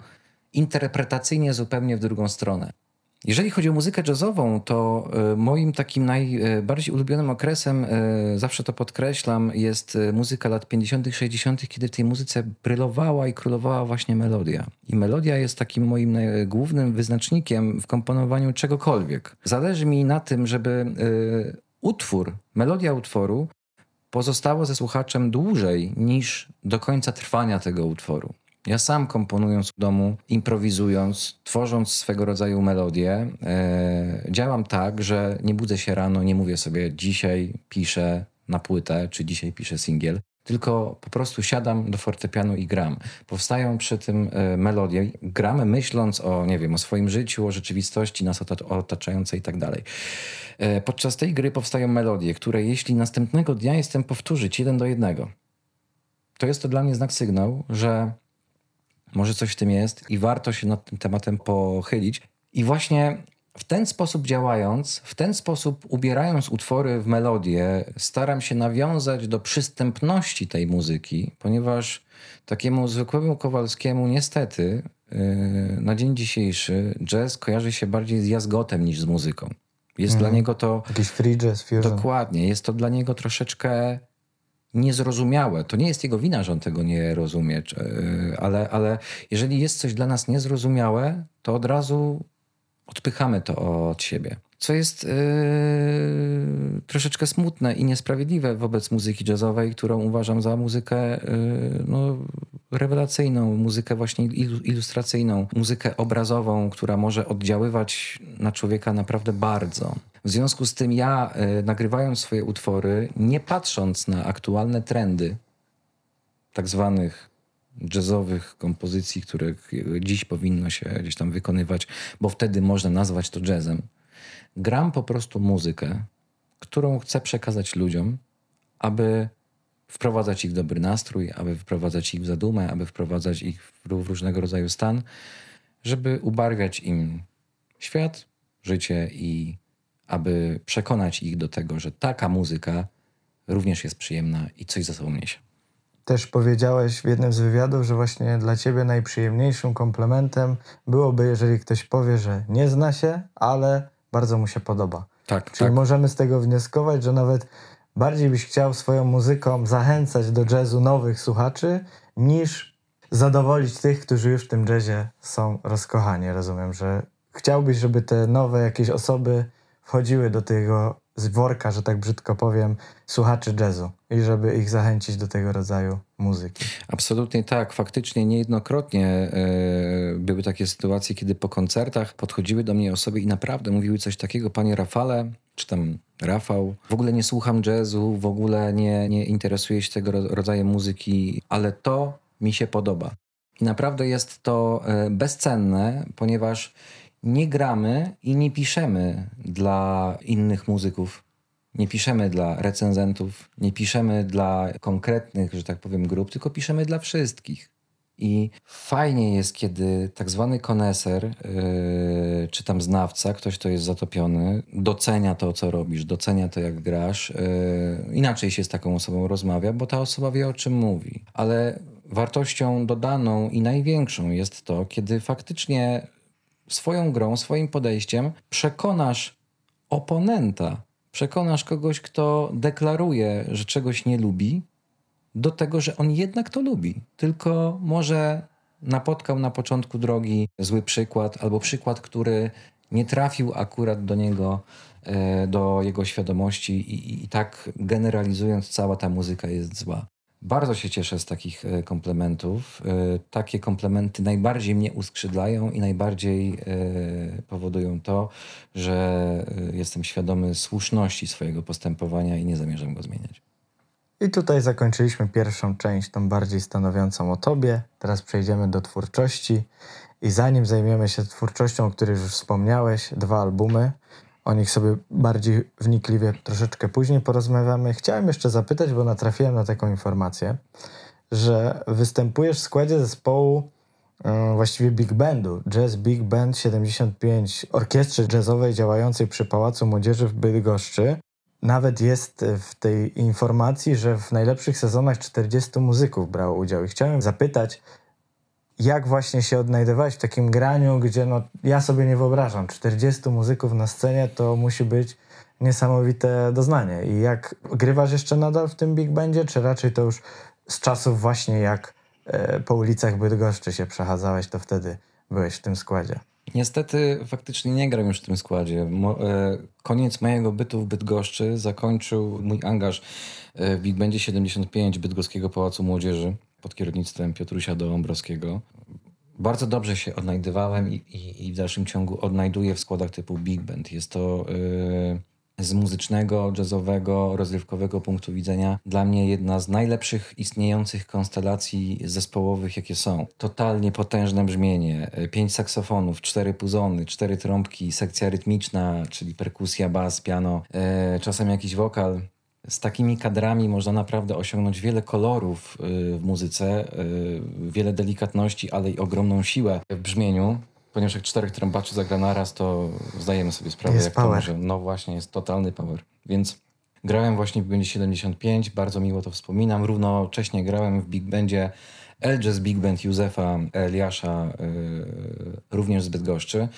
interpretacyjnie zupełnie w drugą stronę. Jeżeli chodzi o muzykę jazzową, to y, moim takim najbardziej ulubionym okresem, y, zawsze to podkreślam, jest muzyka lat 50., 60., kiedy w tej muzyce brylowała i królowała właśnie melodia. I melodia jest takim moim głównym wyznacznikiem w komponowaniu czegokolwiek. Zależy mi na tym, żeby utwór, melodia utworu pozostało ze słuchaczem dłużej niż do końca trwania tego utworu. Ja sam komponując w domu, improwizując, tworząc swego rodzaju melodię, e, działam tak, że nie budzę się rano, nie mówię sobie dzisiaj piszę na płytę, czy dzisiaj piszę singiel, tylko po prostu siadam do fortepianu i gram. Powstają przy tym e, melodie, gramy myśląc o, nie wiem, o swoim życiu, o rzeczywistości nas otaczającej i tak dalej. E, podczas tej gry powstają melodie, które jeśli następnego dnia jestem powtórzyć jeden do jednego, to jest to dla mnie znak sygnał, że może coś w tym jest i warto się nad tym tematem pochylić. I właśnie w ten sposób działając, w ten sposób ubierając utwory w melodię, staram się nawiązać do przystępności tej muzyki, ponieważ takiemu zwykłemu Kowalskiemu niestety yy, na dzień dzisiejszy jazz kojarzy się bardziej z jazgotem niż z muzyką. Jest dla niego to... Jakiś free jazz, fusion. Dokładnie. Jest to dla niego troszeczkę niezrozumiałe. To nie jest jego wina, że on tego nie rozumie, yy, ale, ale jeżeli jest coś dla nas niezrozumiałe, to od razu odpychamy to od siebie. Co jest yy, troszeczkę smutne i niesprawiedliwe wobec muzyki jazzowej, którą uważam za muzykę yy, no, rewelacyjną, muzykę właśnie ilustracyjną, muzykę obrazową, która może oddziaływać na człowieka naprawdę bardzo. W związku z tym ja, yy, nagrywając swoje utwory, nie patrząc na aktualne trendy, tak zwanych jazzowych kompozycji, które dziś powinno się gdzieś tam wykonywać, bo wtedy można nazwać to jazzem. Gram po prostu muzykę, którą chcę przekazać ludziom, aby wprowadzać ich w dobry nastrój, aby wprowadzać ich w zadumę, aby wprowadzać ich w różnego rodzaju stan, żeby ubarwiać im świat, życie i aby przekonać ich do tego, że taka muzyka również jest przyjemna i coś za sobą niesie. Też powiedziałeś w jednym z wywiadów, że właśnie dla ciebie najprzyjemniejszym komplementem byłoby, jeżeli ktoś powie, że nie zna się, ale bardzo mu się podoba. Tak, Czyli tak. możemy z tego wnioskować, że nawet bardziej byś chciał swoją muzyką zachęcać do jazzu nowych słuchaczy, niż zadowolić tych, którzy już w tym jazzie są rozkochani. Rozumiem, że chciałbyś, żeby te nowe jakieś osoby wchodziły do tego z worka, że tak brzydko powiem, słuchaczy jazzu i żeby ich zachęcić do tego rodzaju muzyki. Absolutnie tak. Faktycznie niejednokrotnie e, były takie sytuacje, kiedy po koncertach podchodziły do mnie osoby i naprawdę mówiły coś takiego, panie Rafale, czy tam Rafał, w ogóle nie słucham jazzu, w ogóle nie, nie interesuję się tego rodzaju muzyki, ale to mi się podoba. I naprawdę jest to e, bezcenne, ponieważ nie gramy i nie piszemy dla innych muzyków. Nie piszemy dla recenzentów, nie piszemy dla konkretnych, że tak powiem, grup, tylko piszemy dla wszystkich. I fajnie jest, kiedy tak zwany koneser, yy, czy tam znawca, ktoś, kto jest zatopiony, docenia to, co robisz, docenia to, jak grasz. Yy, inaczej się z taką osobą rozmawia, bo ta osoba wie, o czym mówi. Ale wartością dodaną i największą jest to, kiedy faktycznie swoją grą, swoim podejściem przekonasz oponenta, przekonasz kogoś, kto deklaruje, że czegoś nie lubi, do tego, że on jednak to lubi. Tylko może napotkał na początku drogi zły przykład, albo przykład, który nie trafił akurat do niego, e, do jego świadomości, i, i tak generalizując, cała ta muzyka jest zła. Bardzo się cieszę z takich e, komplementów. E, takie komplementy najbardziej mnie uskrzydlają i najbardziej e, powodują to, że jestem świadomy słuszności swojego postępowania i nie zamierzam go zmieniać. I tutaj zakończyliśmy pierwszą część, tą bardziej stanowiącą o tobie. Teraz przejdziemy do twórczości. I zanim zajmiemy się twórczością, o której już wspomniałeś, dwa albumy, o nich sobie bardziej wnikliwie troszeczkę później porozmawiamy. Chciałem jeszcze zapytać, bo natrafiłem na taką informację, że występujesz w składzie zespołu yy, właściwie big bandu, Jazz Big Band 75, orkiestrze jazzowej działającej przy Pałacu Młodzieży w Bydgoszczy. Nawet jest w tej informacji, że w najlepszych sezonach 40 muzyków brało udział. I chciałem zapytać, jak właśnie się odnajdowałeś w takim graniu, gdzie no, ja sobie nie wyobrażam, 40 muzyków na scenie to musi być niesamowite doznanie. I jak grywasz jeszcze nadal w tym big bandzie, czy raczej to już z czasów właśnie jak e, po ulicach Bydgoszczy się przechadzałeś, to wtedy byłeś w tym składzie? Niestety faktycznie nie gram już w tym składzie. Mo, e, koniec mojego bytu w Bydgoszczy zakończył mój angaż e, w Big Bandzie 75 Bydgoskiego Pałacu Młodzieży pod kierownictwem Piotrusia Dołombrowskiego. Bardzo dobrze się odnajdywałem i, i, i, w dalszym ciągu odnajduję w składach typu big band. Jest to yy, z muzycznego, jazzowego, rozrywkowego punktu widzenia dla mnie jedna z najlepszych istniejących konstelacji zespołowych, jakie są. Totalnie potężne brzmienie, pięć saksofonów, cztery puzony, cztery trąbki, sekcja rytmiczna, czyli perkusja, bas, piano, yy, czasem jakiś wokal z takimi kadrami można naprawdę osiągnąć wiele kolorów y, w muzyce, y, wiele delikatności, ale i ogromną siłę w brzmieniu. Ponieważ jak czterech trąbaczy zagra naraz, to zdajemy sobie sprawę, jest jak power. to może. No właśnie, jest totalny power. Więc grałem właśnie w Big Bandzie 75, bardzo miło to wspominam. Równocześnie grałem w Big Bandzie El Jazz Big Band Józefa Eliasza, yy, również z Bydgoszczy.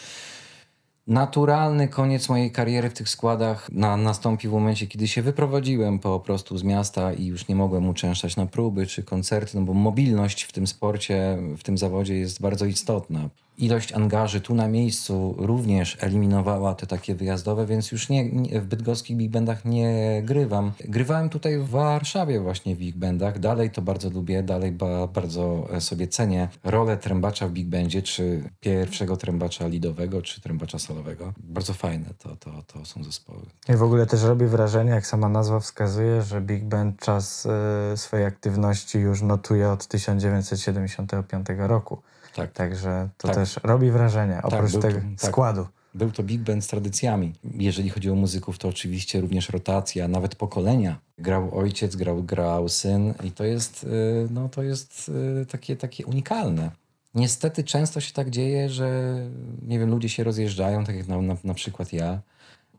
Naturalny koniec mojej kariery w tych składach na, nastąpił w momencie, kiedy się wyprowadziłem po prostu z miasta i już nie mogłem uczęszczać na próby czy koncerty, no bo mobilność w tym sporcie, w tym zawodzie jest bardzo istotna ilość angaży tu na miejscu również eliminowała te takie wyjazdowe, więc już nie, nie w bydgoskich big bandach nie grywam. Grywałem tutaj w Warszawie właśnie w big bandach. Dalej to bardzo lubię, dalej ba, bardzo sobie cenię rolę trębacza w big bandzie, czy pierwszego trębacza lidowego, czy trębacza solowego. Bardzo fajne to, to, to są zespoły. I w ogóle też robi wrażenie, jak sama nazwa wskazuje, że big band czas y, swojej aktywności już notuje od 1975 roku. Tak. Także to tak. też robi wrażenie, tak, oprócz tak, tego to, składu. Był to big band z tradycjami. Jeżeli chodzi o muzyków, to oczywiście również rotacja, nawet pokolenia. Grał ojciec, grał, grał syn i to jest, y, no, to jest y, takie, takie unikalne. Niestety często się tak dzieje, że nie wiem, ludzie się rozjeżdżają, tak jak na, na, na przykład ja,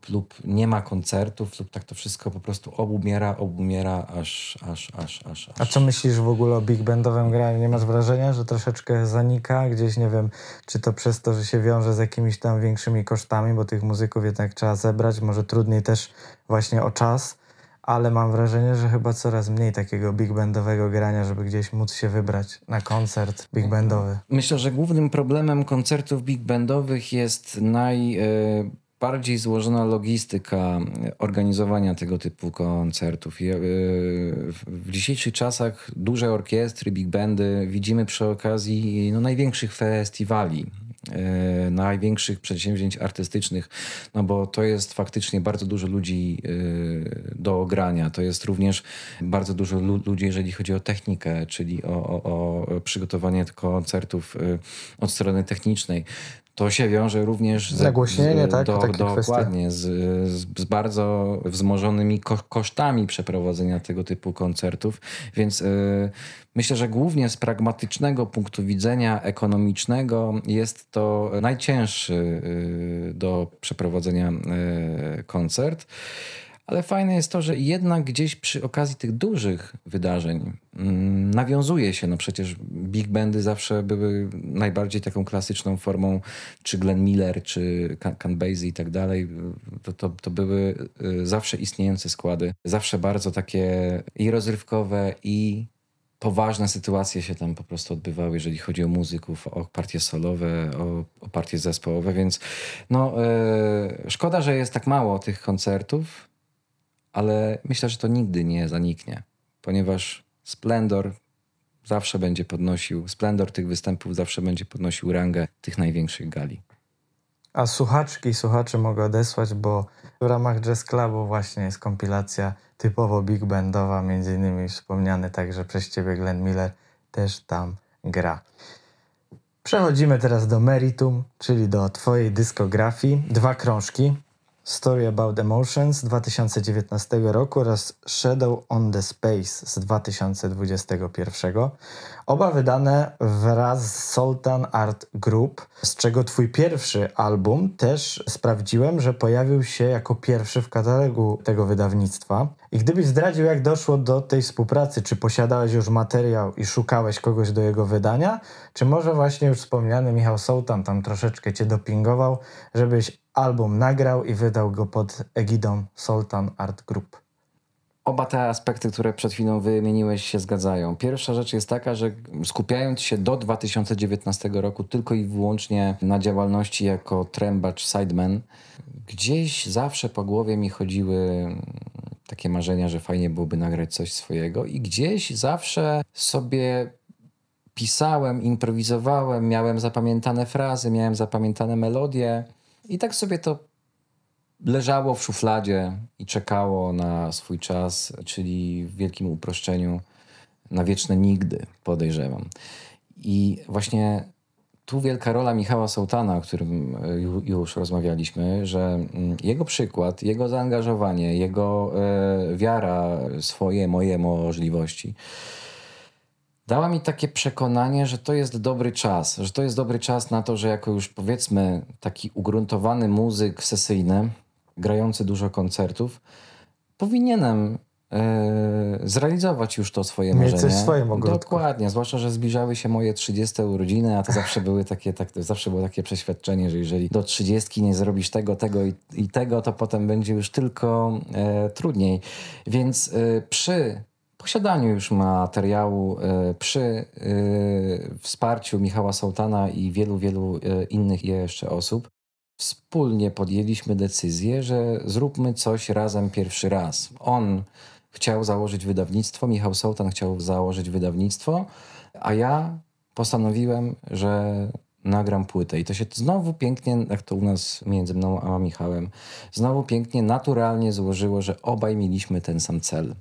lub nie ma koncertów, lub tak to wszystko po prostu obumiera, obumiera, aż, aż, aż, aż, aż. A co myślisz w ogóle o big bandowym graniu? Nie masz wrażenia, że troszeczkę zanika gdzieś, nie wiem, czy to przez to, że się wiąże z jakimiś tam większymi kosztami, bo tych muzyków jednak trzeba zebrać, może trudniej też właśnie o czas, ale mam wrażenie, że chyba coraz mniej takiego big bandowego grania, żeby gdzieś móc się wybrać na koncert big bandowy. Myślę, że głównym problemem koncertów big bandowych jest naj... Yy bardziej złożona logistyka organizowania tego typu koncertów. Yy, w dzisiejszych czasach duże orkiestry, big bandy widzimy przy okazji no, największych festiwali E, największych przedsięwzięć artystycznych, no bo to jest faktycznie bardzo dużo ludzi e, do grania. To jest również bardzo dużo ludzi, jeżeli chodzi o technikę, czyli o, o, o przygotowanie koncertów e, od strony technicznej. To się wiąże również z, Nagłośnienie, z, tak? Do, dokładnie, z, z, bardzo wzmożonymi ko kosztami przeprowadzenia tego typu koncertów, więc y, myślę, że głównie z pragmatycznego punktu widzenia ekonomicznego jest to najcięższy y, do przeprowadzenia y, koncert. Ale fajne jest to, że jednak gdzieś przy okazji tych dużych wydarzeń mm, nawiązuje się, no przecież big bandy zawsze były najbardziej taką klasyczną formą, czy Glenn Miller, czy Can Basie i tak dalej. To, to, to były y, zawsze istniejące składy, zawsze bardzo takie i rozrywkowe, i poważne sytuacje się tam po prostu odbywały, jeżeli chodzi o muzyków, o partie solowe, o, o partie zespołowe, więc no, yy, szkoda, że jest tak mało tych koncertów, ale myślę, że to nigdy nie zaniknie, ponieważ splendor zawsze będzie podnosił, splendor tych występów zawsze będzie podnosił rangę tych największych gali. A słuchaczki i słuchacze mogę odesłać, bo w ramach Jazz Clubu właśnie jest kompilacja typowo big bandowa, między innymi wspomniany także przez ciebie Glenn Miller też tam gra. Przechodzimy teraz do meritum, czyli do twojej dyskografii. Dwa krążki. Story About Emotions z 2019 roku oraz Shadow on the Space z 2021. Oba wydane wraz z Sultan Art Group, z czego twój pierwszy album też sprawdziłem, że pojawił się jako pierwszy w katalogu tego wydawnictwa. I gdybyś zdradził, jak doszło do tej współpracy, czy posiadałeś już materiał i szukałeś kogoś do jego wydania, czy może właśnie już wspomniany Michał Sultan tam troszeczkę cię dopingował, żebyś album nagrał i wydał go pod egidą Sultan Art Group. Oba te aspekty, które przed chwilą wymieniłeś, się zgadzają. Pierwsza rzecz jest taka, że skupiając się do 2019 roku tylko i wyłącznie na działalności jako trębacz, sideman, gdzieś zawsze po głowie mi chodziły takie marzenia, że fajnie byłoby nagrać coś swojego, i gdzieś zawsze sobie pisałem, improwizowałem, miałem zapamiętane frazy, miałem zapamiętane melodie i tak sobie to leżało w szufladzie i czekało na swój czas, czyli w wielkim uproszczeniu na wieczne nigdy, podejrzewam. I właśnie tu wielka rola Michała Sołtana, o którym e, już rozmawialiśmy, że mm, jego przykład, jego zaangażowanie, jego e, wiara, swoje, moje możliwości dała mi takie przekonanie, że to jest dobry czas, że to jest dobry czas na to, że jako już powiedzmy taki ugruntowany muzyk sesyjny, grający dużo koncertów, powinienem e, zrealizować już to swoje Mieć marzenie. w swoim ogródku. Dokładnie, zwłaszcza, że zbliżały się moje 30 urodziny, a to zawsze były takie, tak, zawsze było takie przeświadczenie, że jeżeli do 30 nie zrobisz tego, tego i, i tego, to potem będzie już tylko e, trudniej. Więc e, przy posiadaniu już materiału e, przy e, wsparciu Michała Sołtana i wielu, wielu e, innych jeszcze osób, wspólnie podjęliśmy decyzję, że zróbmy coś razem pierwszy raz. On chciał założyć wydawnictwo, Michał Sołtan chciał założyć wydawnictwo, a ja postanowiłem, że nagram płytę. I to się znowu pięknie, jak to u nas między mną a Michałem, znowu pięknie, naturalnie złożyło, że obaj mieliśmy ten sam cel.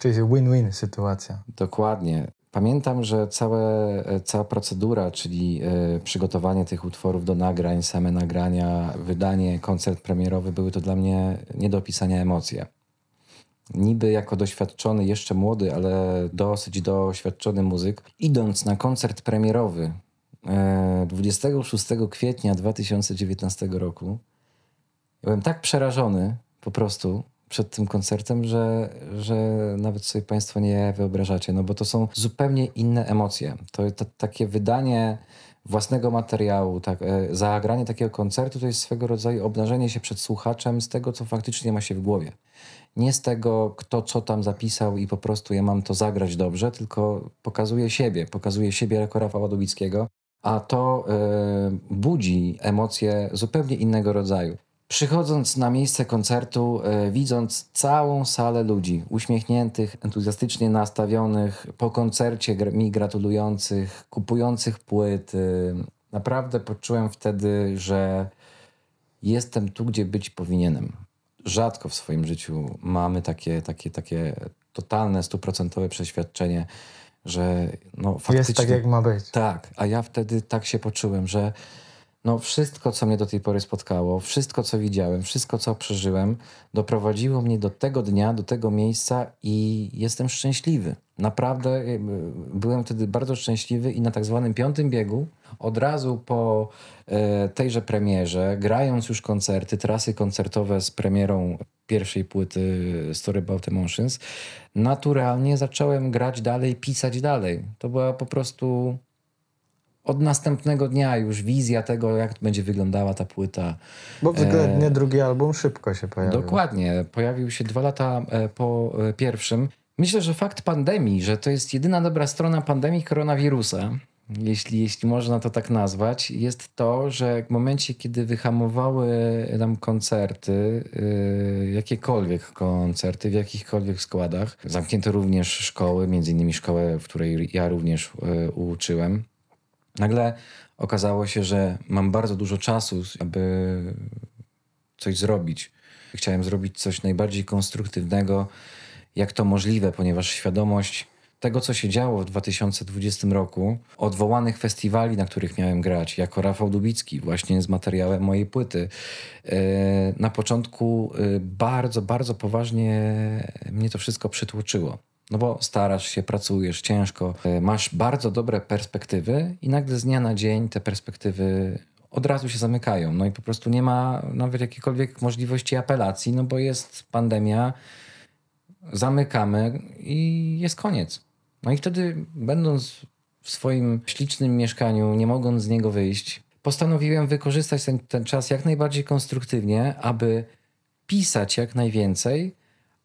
Czyli win-win sytuacja. Dokładnie. Pamiętam, że całe, cała procedura, czyli y, przygotowanie tych utworów do nagrań, same nagrania, wydanie, koncert premierowy były to dla mnie nie do opisania emocje. Niby jako doświadczony, jeszcze młody, ale dosyć doświadczony muzyk, idąc na koncert premierowy y, 26 kwietnia 2019 roku, byłem tak przerażony po prostu, przed tym koncertem, że, że nawet sobie Państwo nie wyobrażacie, no bo to są zupełnie inne emocje. To, to takie wydanie własnego materiału, tak, e, zagranie takiego koncertu to jest swego rodzaju obnażenie się przed słuchaczem z tego, co faktycznie ma się w głowie. Nie z tego, kto co tam zapisał i po prostu ja mam to zagrać dobrze, tylko pokazuje siebie, pokazuje siebie jako Rafała Dubickiego, a to e, budzi emocje zupełnie innego rodzaju. Przychodząc na miejsce koncertu, e, widząc całą salę ludzi, uśmiechniętych, entuzjastycznie nastawionych, po koncercie gr- mi gratulujących, kupujących płyty, naprawdę poczułem wtedy, że jestem tu, gdzie być powinienem. Rzadko w swoim życiu mamy takie, takie, takie totalne, stuprocentowe przeświadczenie, że no faktycznie... Jest tak, jak ma być. Tak, a ja wtedy tak się poczułem, że no wszystko, co mnie do tej pory spotkało, wszystko, co widziałem, wszystko, co przeżyłem, doprowadziło mnie do tego dnia, do tego miejsca i jestem szczęśliwy. Naprawdę y, byłem wtedy bardzo szczęśliwy i na tak zwanym piątym biegu, od razu po e, tejże premierze, grając już koncerty, trasy koncertowe z premierą pierwszej płyty Story About Emotions, naturalnie zacząłem grać dalej, pisać dalej. To była po prostu od następnego dnia już wizja tego, jak będzie wyglądała ta płyta. Bo względnie e... drugi album szybko się pojawił. Dokładnie. Pojawił się dwa lata e, po e, pierwszym. Myślę, że fakt pandemii, że to jest jedyna dobra strona pandemii koronawirusa, jeśli, jeśli można to tak nazwać, jest to, że w momencie, kiedy wyhamowały nam koncerty, yy, jakiekolwiek koncerty, w jakichkolwiek składach, zamknięto również szkoły, między innymi szkołę, w której ja również yy, uczyłem, nagle okazało się, że mam bardzo dużo czasu, aby coś zrobić. Chciałem zrobić coś najbardziej konstruktywnego, jak to możliwe, ponieważ świadomość tego, co się działo w 2020 roku, odwołanych festiwali, na których miałem grać, jako Rafał Dubicki, właśnie z materiałem mojej płyty. E, na początku e, bardzo, bardzo poważnie mnie to wszystko przytłoczyło. No bo starasz się, pracujesz ciężko, e, masz bardzo dobre perspektywy i nagle z dnia na dzień te perspektywy od razu się zamykają. No i po prostu nie ma nawet jakiejkolwiek możliwości apelacji, no bo jest pandemia, zamykamy i jest koniec. No i wtedy, będąc w swoim ślicznym mieszkaniu, nie mogąc z niego wyjść, postanowiłem wykorzystać ten, ten czas jak najbardziej konstruktywnie, aby pisać jak najwięcej,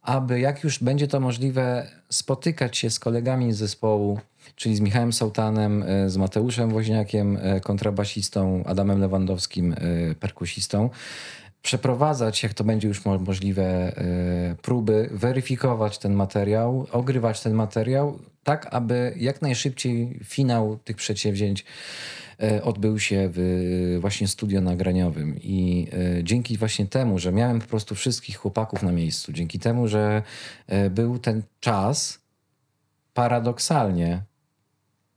aby jak już będzie to możliwe, spotykać się z kolegami z zespołu, czyli z Michałem Sołtanem, e, z Mateuszem Woźniakiem, e, kontrabasistą, Adamem Lewandowskim, e, perkusistą, przeprowadzać, jak to będzie już możliwe, próby, weryfikować ten materiał, ogrywać ten materiał, tak aby jak najszybciej finał tych przedsięwzięć odbył się w właśnie studio nagraniowym. I dzięki właśnie temu, że miałem po prostu wszystkich chłopaków na miejscu, dzięki temu, że był ten czas, paradoksalnie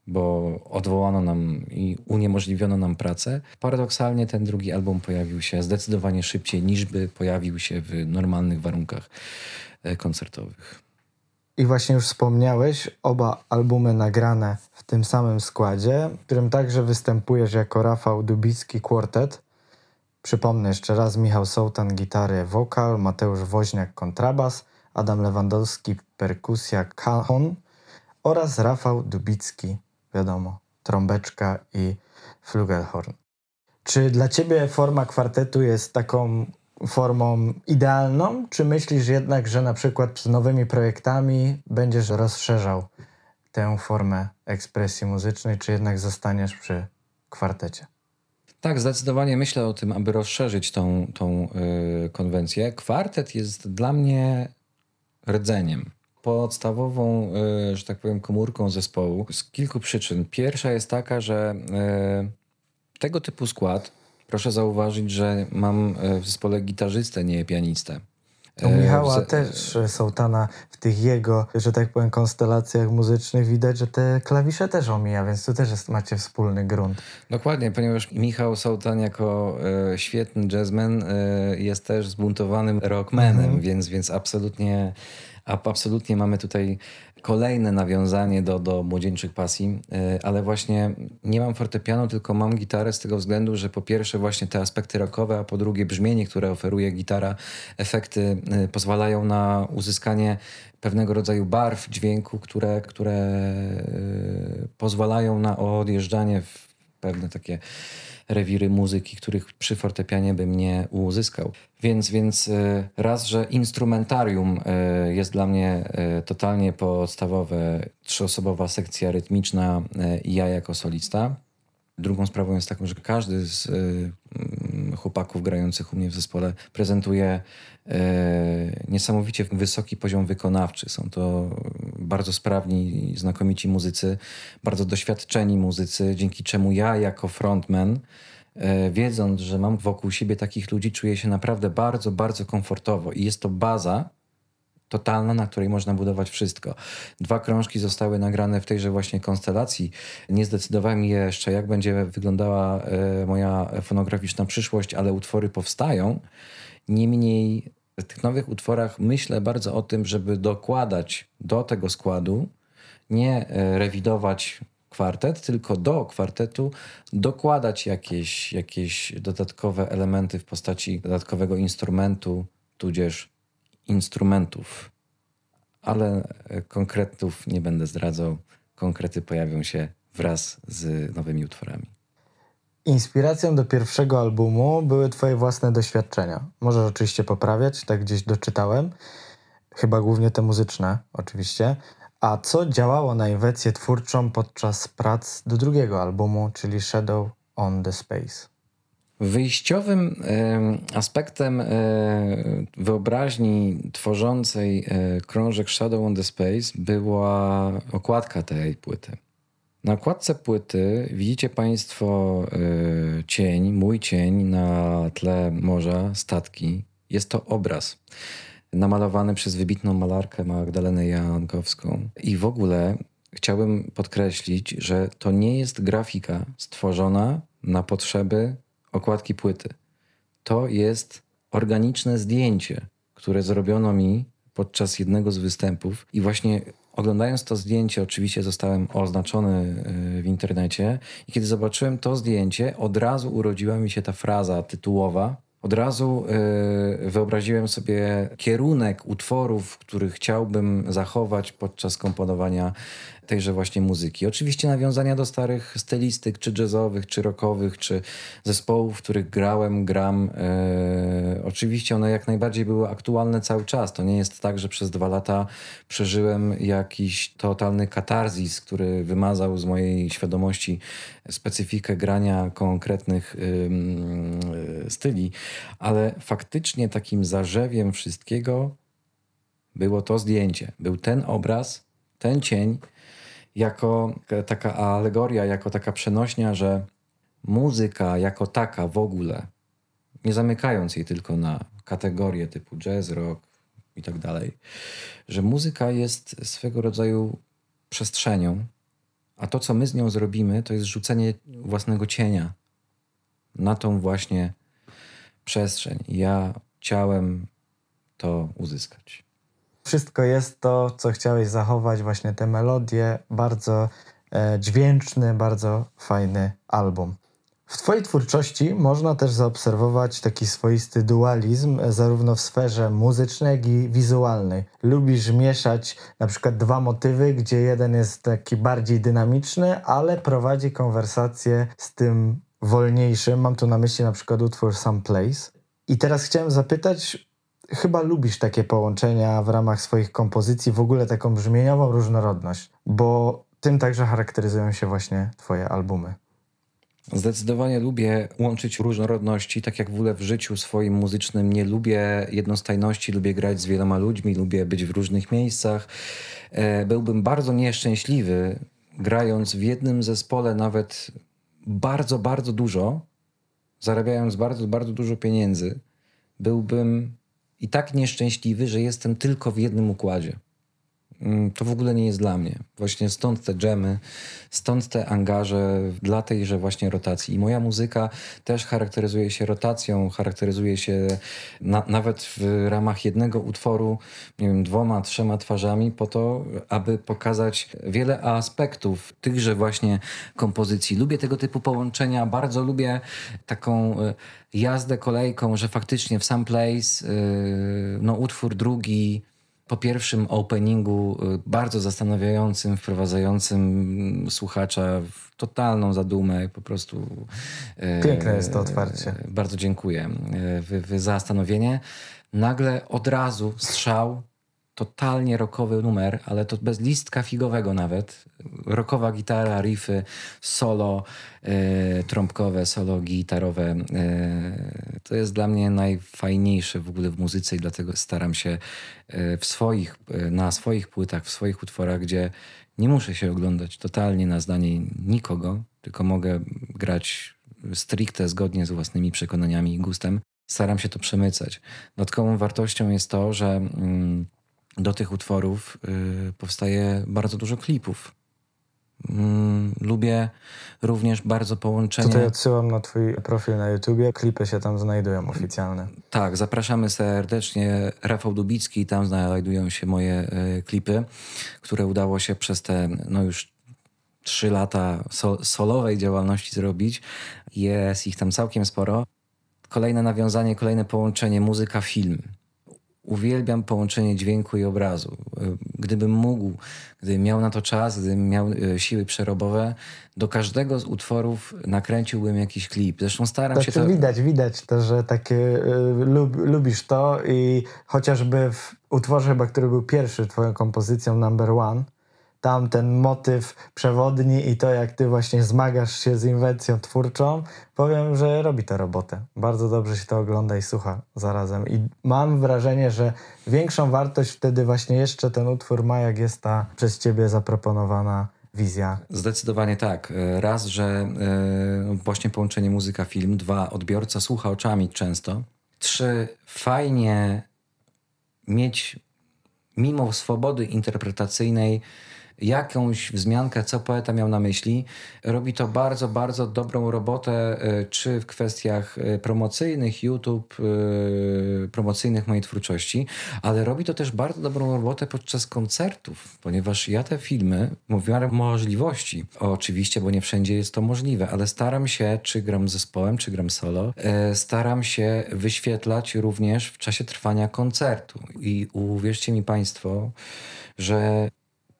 bo odwołano nam i uniemożliwiono nam pracę. Paradoksalnie ten drugi album pojawił się zdecydowanie szybciej niż by pojawił się w normalnych warunkach e, koncertowych. I właśnie już wspomniałeś, oba albumy nagrane w tym samym składzie, w którym także występujesz jako Rafał Dubicki Quartet. Przypomnę jeszcze raz, Michał Sołtan gitary, wokal, Mateusz Woźniak kontrabas, Adam Lewandowski perkusja, cajon oraz Rafał Dubicki wiadomo, trąbeczka i flugelhorn. Czy dla ciebie forma kwartetu jest taką formą idealną, czy myślisz jednak, że na przykład z nowymi projektami będziesz rozszerzał tę formę ekspresji muzycznej, czy jednak zostaniesz przy kwartecie? Tak, zdecydowanie myślę o tym, aby rozszerzyć tą, tą yy, konwencję. Kwartet jest dla mnie rdzeniem podstawową, e, że tak powiem, komórką zespołu z kilku przyczyn. Pierwsza jest taka, że e, tego typu skład, proszę zauważyć, że mam e, w zespole gitarzystę, nie pianistę. U Michała też Sołtana w tych jego, że tak powiem, konstelacjach muzycznych widać, że te klawisze też omija, więc tu też jest, macie wspólny grunt. Dokładnie, ponieważ Michał Sołtan jako e, świetny jazzman e, jest też zbuntowanym rockmanem, mhm. więc, więc absolutnie a absolutnie mamy tutaj kolejne nawiązanie do, do młodzieńczych pasji, e, ale właśnie nie mam fortepianu, tylko mam gitarę z tego względu, że po pierwsze właśnie te aspekty rockowe, a po drugie brzmienie, które oferuje gitara, efekty e, pozwalają na uzyskanie pewnego rodzaju barw dźwięku, które, które e, pozwalają na odjeżdżanie w pewne takie rewiry muzyki, których przy fortepianie bym nie uzyskał. Więc, więc e, raz, że instrumentarium e, jest dla mnie e, totalnie podstawowe, trzyosobowa sekcja rytmiczna i ja jako solista. Drugą sprawą jest taką, że każdy z chłopaków grających u mnie w zespole prezentuje niesamowicie wysoki poziom wykonawczy. Są to bardzo sprawni, znakomici muzycy, bardzo doświadczeni muzycy, dzięki czemu ja jako frontman y, wiedząc, że mam wokół siebie takich ludzi, czuję się naprawdę bardzo, bardzo komfortowo i jest to baza, totalna, na której można budować wszystko. Dwa krążki zostały nagrane w tejże właśnie konstelacji. Nie zdecydowałem jeszcze, jak będzie wyglądała e, moja fonograficzna przyszłość, ale utwory powstają. Niemniej w tych nowych utworach myślę bardzo o tym, żeby dokładać do tego składu, nie e, rewidować kwartet, tylko do kwartetu dokładać jakieś, jakieś dodatkowe elementy w postaci dodatkowego instrumentu, tudzież instrumentów, ale konkretów nie będę zdradzał. Konkrety pojawią się wraz z nowymi utworami. Inspiracją do pierwszego albumu były Twoje własne doświadczenia. Możesz oczywiście poprawiać, tak gdzieś doczytałem. Chyba głównie te muzyczne, oczywiście. A co działało na inwencję twórczą podczas prac do drugiego albumu, czyli Shadow on the Space? Wyjściowym aspektem e, wyobraźni tworzącej e, krążek Shadow on the Space była okładka tej płyty. Na okładce płyty widzicie Państwo e, cień, mój cień na tle morza, statki. Jest to obraz namalowany przez wybitną malarkę Magdalenę Jankowską. I w ogóle chciałbym podkreślić, że to nie jest grafika stworzona na potrzeby okładki płyty. To jest organiczne zdjęcie, które zrobiono mi podczas jednego z występów i właśnie oglądając to zdjęcie, oczywiście zostałem oznaczony e, w internecie i kiedy zobaczyłem to zdjęcie, od razu urodziła mi się ta fraza tytułowa. Od razu yy, wyobraziłem sobie kierunek utworów, który chciałbym zachować podczas komponowania tejże właśnie muzyki. Oczywiście nawiązania do starych stylistyk, czy jazzowych, czy rockowych, czy zespołów, w których grałem, gram. E, oczywiście one jak najbardziej były aktualne cały czas. To nie jest tak, że przez dwa lata przeżyłem jakiś totalny katarzis, który wymazał z mojej świadomości specyfikę grania konkretnych e, styli, ale faktycznie takim zarzewiem wszystkiego było to zdjęcie. Był ten obraz, ten cień, jako taka alegoria, jako taka przenośnia, że muzyka jako taka w ogóle, nie zamykając jej tylko na kategorie typu jazz, rock i tak dalej, że muzyka jest swego rodzaju przestrzenią, a to, co my z nią zrobimy, to jest rzucenie własnego cienia na tą właśnie przestrzeń. Ja chciałem to uzyskać. Wszystko jest to, co chciałeś zachować, właśnie te melodie, bardzo e, dźwięczny, bardzo fajny album. W Twojej twórczości można też zaobserwować taki swoisty dualizm, e, zarówno w sferze muzycznej, jak i wizualnej. Lubisz mieszać na przykład dwa motywy, gdzie jeden jest taki bardziej dynamiczny, ale prowadzi konwersację z tym wolniejszym. Mam tu na myśli na przykład utwór Some Place. I teraz chciałem zapytać, chyba lubisz takie połączenia w ramach swoich kompozycji, w ogóle taką brzmieniową różnorodność, bo tym także charakteryzują się właśnie Twoje albumy. Zdecydowanie lubię łączyć różnorodności, tak jak w ogóle w życiu swoim muzycznym nie lubię jednostajności, lubię grać z wieloma ludźmi, lubię być w różnych miejscach. E, byłbym bardzo nieszczęśliwy, grając w jednym zespole nawet bardzo, bardzo dużo, zarabiając bardzo, bardzo dużo pieniędzy. Byłbym i tak nieszczęśliwy, że jestem tylko w jednym układzie. Mm, to w ogóle nie jest dla mnie. Właśnie stąd te dżemy, stąd te angaże dla tejże właśnie rotacji. I moja muzyka też charakteryzuje się rotacją, charakteryzuje się na, nawet w ramach jednego utworu, nie wiem, dwoma, trzema twarzami, po to, aby pokazać wiele aspektów tychże właśnie kompozycji. Lubię tego typu połączenia, bardzo lubię taką e, jazdę kolejką, że faktycznie w sam place, e, no utwór drugi, po pierwszym openingu y, bardzo zastanawiającym, wprowadzającym słuchacza w totalną zadumę po prostu. Y, Piękne jest to otwarcie. Bardzo dziękuję. Y, w, w zastanowienie. Nagle od razu strzał totalnie rockowy numer, ale to bez listka figowego nawet. Rockowa gitara, riffy, solo e, trąbkowe, solo gitarowe. E, to jest dla mnie najfajniejsze w ogóle w muzyce i dlatego staram się e, w swoich, na swoich płytach, w swoich utworach, gdzie nie muszę się oglądać totalnie na zdanie nikogo, tylko mogę grać stricte zgodnie z własnymi przekonaniami i gustem. Staram się to przemycać. Dodatkową wartością jest to, że mm, do tych utworów y, powstaje bardzo dużo klipów. Mm, lubię również bardzo połączenie. Tutaj odsyłam na Twój profil na YouTubie. Klipy się tam znajdują oficjalne. Tak, zapraszamy serdecznie. Rafał Dubicki, tam znajdują się moje y, klipy, które udało się przez te no już trzy lata sol solowej działalności zrobić. Jest ich tam całkiem sporo. Kolejne nawiązanie, kolejne połączenie muzyka-film. Uwielbiam połączenie dźwięku i obrazu. Gdybym mógł, gdybym miał na to czas, gdybym miał e, siły przerobowe, do każdego z utworów nakręciłbym jakiś klip. Zresztą staram tak się to... to... Widać, widać to, że takie y, lub, lubisz to i chociażby w utworze chyba, który był pierwszy twoją kompozycją number one, tam ten motyw przewodni i to, jak ty właśnie zmagasz się z inwencją twórczą, powiem, że robi to robotę. Bardzo dobrze się to ogląda i słucha zarazem. I mam wrażenie, że większą wartość wtedy właśnie jeszcze ten utwór ma, jak jest ta przez ciebie zaproponowana wizja. Zdecydowanie tak. Raz, że yy, właśnie połączenie muzyka-film. Dwa, odbiorca słucha oczami często. Trzy, fajnie mieć mimo swobody interpretacyjnej jakąś wzmiankę, co poeta miał na myśli. Robi to bardzo, bardzo dobrą robotę, e, czy w kwestiach e, promocyjnych YouTube, e, promocyjnych mojej twórczości, ale robi to też bardzo dobrą robotę podczas koncertów, ponieważ ja te filmy, miarę możliwości, oczywiście, bo nie wszędzie jest to możliwe, ale staram się, czy gram zespołem, czy gram solo, staram się wyświetlać również w czasie trwania koncertu. I uwierzcie mi Państwo, że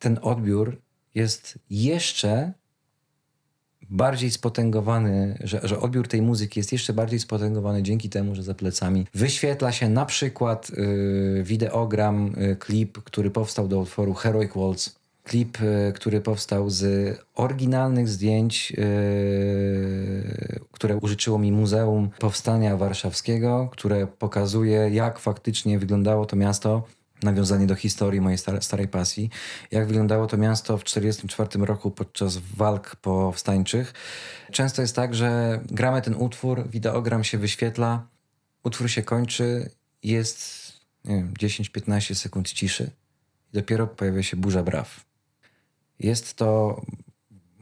ten odbiór jest jeszcze bardziej spotęgowany, że, że odbiór tej muzyki jest jeszcze bardziej spotęgowany dzięki temu, że za plecami wyświetla się na przykład y, wideogram, y, klip, który powstał do utworu Heroic Waltz. Klip, y, który powstał z oryginalnych zdjęć, y, które użyczyło mi Muzeum Powstania Warszawskiego, które pokazuje, jak faktycznie wyglądało to miasto nawiązanie do historii mojej starej pasji. Jak wyglądało to miasto w 1944 roku podczas walk powstańczych. Często jest tak, że gramy ten utwór, wideogram się wyświetla, utwór się kończy, jest 10-15 sekund ciszy i dopiero pojawia się burza braw. Jest to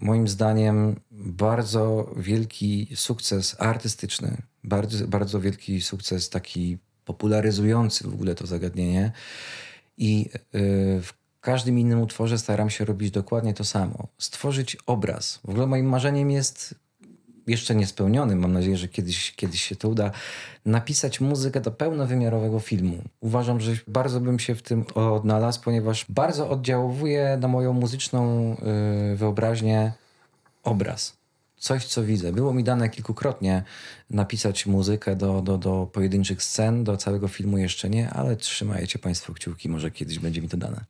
moim zdaniem bardzo wielki sukces artystyczny, bardzo, bardzo wielki sukces taki popularyzujący w ogóle to zagadnienie. I y, w każdym innym utworze staram się robić dokładnie to samo. Stworzyć obraz. W ogóle moim marzeniem jest jeszcze niespełnionym, mam nadzieję, że kiedyś, kiedyś się to uda, napisać muzykę do pełnowymiarowego filmu. Uważam, że bardzo bym się w tym odnalazł, ponieważ bardzo oddziałuje na moją muzyczną y, wyobraźnię obraz coś, co widzę. Było mi dane kilkukrotnie napisać muzykę do, do, do pojedynczych scen, do całego filmu jeszcze nie, ale trzymajcie Państwo kciuki, może kiedyś będzie mi to dane.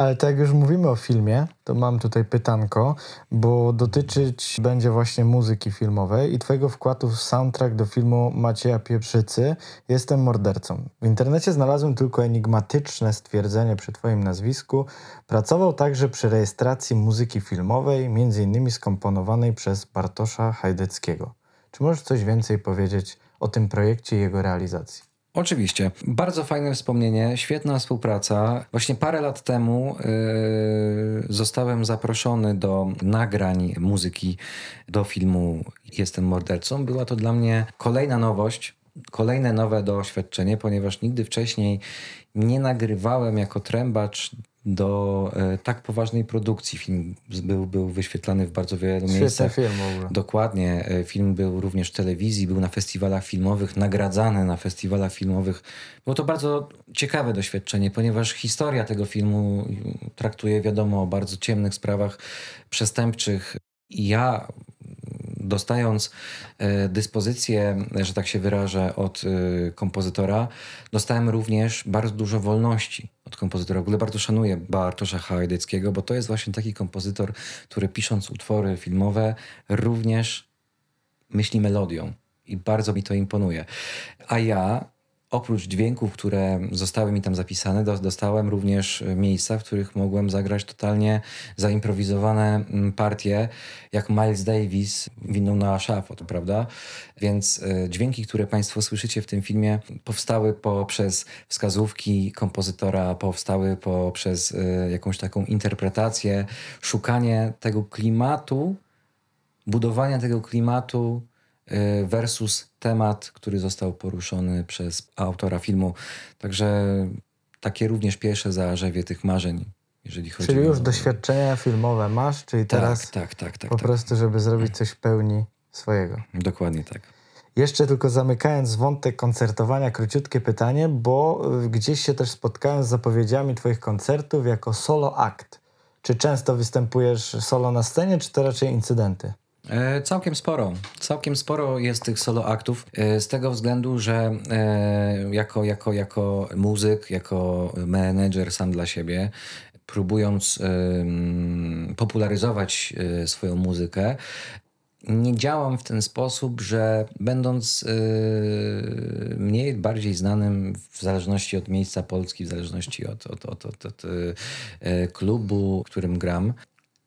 Ale tak jak już mówimy o filmie, to mam tutaj pytanko, bo dotyczyć będzie właśnie muzyki filmowej i twojego wkładu w soundtrack do filmu Macieja Pieprzycy Jestem mordercą. W internecie znalazłem tylko enigmatyczne stwierdzenie przy twoim nazwisku. Pracował także przy rejestracji muzyki filmowej, innymi skomponowanej przez Bartosza Hajdeckiego. Czy możesz coś więcej powiedzieć o tym projekcie i jego realizacji? Oczywiście. Bardzo fajne wspomnienie, świetna współpraca. Właśnie parę lat temu yy, zostałem zaproszony do nagrań muzyki do filmu Jestem mordercą. Była to dla mnie kolejna nowość, kolejne nowe doświadczenie, ponieważ nigdy wcześniej nie nagrywałem jako trębacz do e, tak poważnej produkcji. Film był, był wyświetlany w bardzo wielu Świetny miejscach. film w ogóle. Dokładnie. E, film był również w telewizji, był na festiwalach filmowych, nagradzany na festiwalach filmowych. Było to bardzo ciekawe doświadczenie, ponieważ historia tego filmu traktuje, wiadomo, o bardzo ciemnych sprawach przestępczych. I ja dostając e, dyspozycję, że tak się wyrażę, od e, kompozytora, dostałem również bardzo dużo wolności od kompozytora. W ogóle bardzo szanuję Bartosza Hajdeckiego, bo to jest właśnie taki kompozytor, który pisząc utwory filmowe również myśli melodią i bardzo mi to imponuje. A ja oprócz dźwięków, które zostały mi tam zapisane, dostałem również miejsca, w których mogłem zagrać totalnie zaimprowizowane mm, partie, jak Miles Davis winną na szafot, prawda? Więc e, dźwięki, które Państwo słyszycie w tym filmie, powstały poprzez wskazówki kompozytora, powstały poprzez e, jakąś taką interpretację, szukanie tego klimatu, budowania tego klimatu versus temat, który został poruszony przez autora filmu. Także takie również pierwsze zarzewie tych marzeń, jeżeli chodzi Czyli już o... doświadczenia filmowe masz, czyli tak, teraz tak, tak, tak, po tak. prostu, żeby zrobić coś w pełni swojego. Dokładnie tak. Jeszcze tylko zamykając wątek koncertowania, króciutkie pytanie, bo y, gdzieś się też spotkałem z zapowiedziami Twoich koncertów jako solo akt. Czy często występujesz solo na scenie, czy to raczej incydenty? E, całkiem sporo. Całkiem sporo jest tych solo aktów e, z tego względu, że e, jako, jako, jako muzyk, jako menedżer sam dla siebie, próbując popularyzować swoją muzykę, nie działam w ten sposób, że będąc mniej bardziej znanym w zależności od miejsca Polski, w zależności od, od, od, od, od klubu, w którym gram,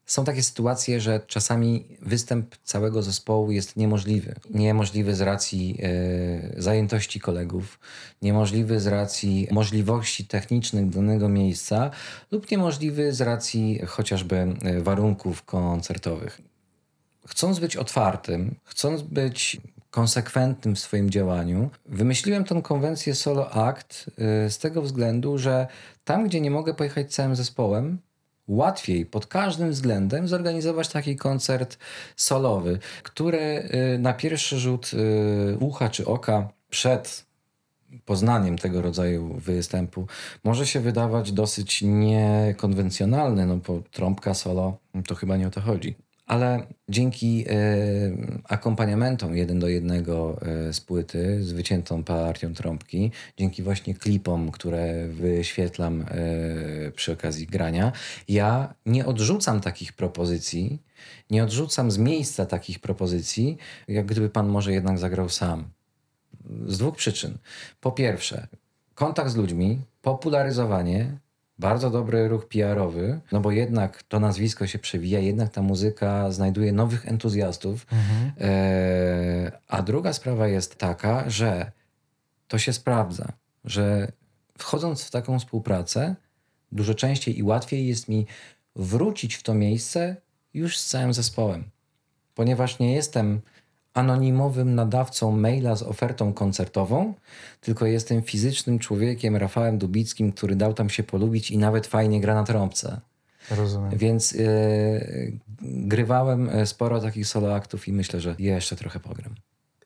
są takie sytuacje, że czasami występ całego zespołu jest niemożliwy. Niemożliwy z racji e, zajętości kolegów, niemożliwy z racji możliwości technicznych danego miejsca lub niemożliwy z racji chociażby e, warunków koncertowych. Chcąc być otwartym, chcąc być konsekwentnym w swoim działaniu, wymyśliłem tę konwencję solo act e, z tego względu, że tam, gdzie nie mogę pojechać całym zespołem, łatwiej pod każdym względem zorganizować taki koncert solowy, który na pierwszy rzut y, ucha czy oka przed poznaniem tego rodzaju występu może się wydawać dosyć niekonwencjonalny, no bo trąbka solo to chyba nie o to chodzi ale dzięki e, akompaniamentom jeden do jednego e, z płyty, z wyciętą partią trąbki, dzięki właśnie klipom, które wyświetlam e, przy okazji grania, ja nie odrzucam takich propozycji, nie odrzucam z miejsca takich propozycji, jak gdyby pan może jednak zagrał sam. Z dwóch przyczyn. Po pierwsze, kontakt z ludźmi, popularyzowanie bardzo dobry ruch PR-owy, no bo jednak to nazwisko się przewija, jednak ta muzyka znajduje nowych entuzjastów. Mhm. E, a druga sprawa jest taka, że to się sprawdza, że wchodząc w taką współpracę, dużo częściej i łatwiej jest mi wrócić w to miejsce już z całym zespołem, ponieważ nie jestem anonimowym nadawcą maila z ofertą koncertową, tylko jestem fizycznym człowiekiem, Rafałem Dubickim, który dał tam się polubić i nawet fajnie gra na trąbce. Rozumiem. Więc yy, grywałem e, sporo takich solo aktów i myślę, że jeszcze trochę pogram.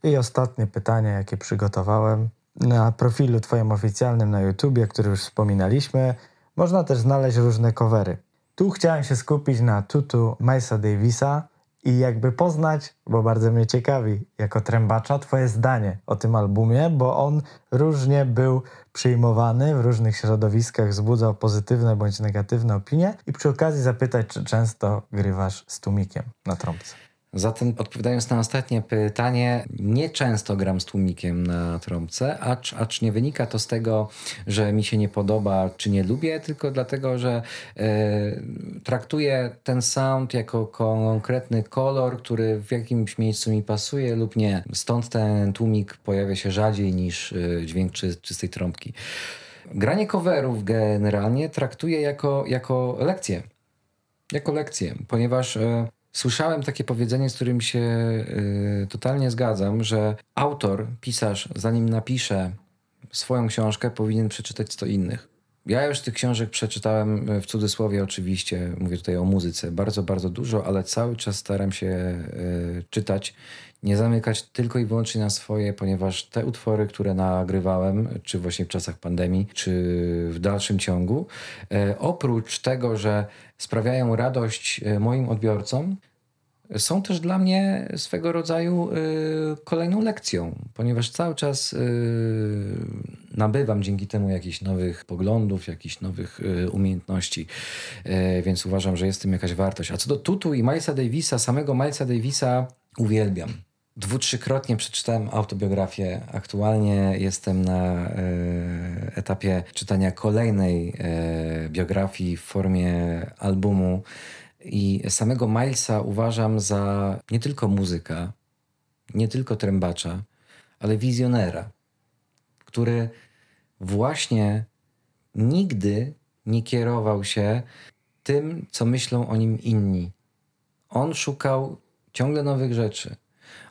I ostatnie pytanie, jakie przygotowałem. Na profilu twoim oficjalnym na YouTubie, który już wspominaliśmy, można też znaleźć różne covery. Tu chciałem się skupić na tutu Milesa Davisa, i jakby poznać, bo bardzo mnie ciekawi, jako trębacza, Twoje zdanie o tym albumie, bo on różnie był przyjmowany w różnych środowiskach, wzbudzał pozytywne bądź negatywne opinie i przy okazji zapytać, czy często grywasz z tłumikiem na trąbce. Zatem odpowiadając na ostatnie pytanie, nie często gram z tłumikiem na trąbce, acz, acz nie wynika to z tego, że mi się nie podoba czy nie lubię, tylko dlatego, że e, traktuję ten sound jako konkretny kolor, który w jakimś miejscu mi pasuje lub nie. Stąd ten tłumik pojawia się rzadziej niż e, dźwięk czy, czystej trąbki. Granie coverów generalnie traktuję jako, jako lekcję. Jako lekcję, ponieważ e, Słyszałem takie powiedzenie, z którym się y, totalnie zgadzam, że autor, pisarz, zanim napisze swoją książkę, powinien przeczytać 100 innych. Ja już tych książek przeczytałem y, w cudzysłowie oczywiście, mówię tutaj o muzyce, bardzo, bardzo dużo, ale cały czas staram się y, czytać, nie zamykać tylko i wyłącznie na swoje, ponieważ te utwory, które nagrywałem, czy właśnie w czasach pandemii, czy w dalszym ciągu, oprócz tego, że sprawiają radość moim odbiorcom, są też dla mnie swego rodzaju y, kolejną lekcją, ponieważ cały czas y, nabywam dzięki temu jakichś nowych poglądów, jakichś nowych y, umiejętności, więc uważam, że jest tym jakaś wartość. A co do Tutu i Milesa Davisa, samego Milesa Davisa uwielbiam. Dwu, trzykrotnie przeczytałem autobiografię. Aktualnie jestem na etapie czytania kolejnej biografii w formie albumu. I samego Milesa uważam za nie tylko muzyka, nie tylko trębacza, ale wizjonera, który właśnie nigdy nie kierował się tym, co myślą o nim inni. On szukał ciągle nowych rzeczy.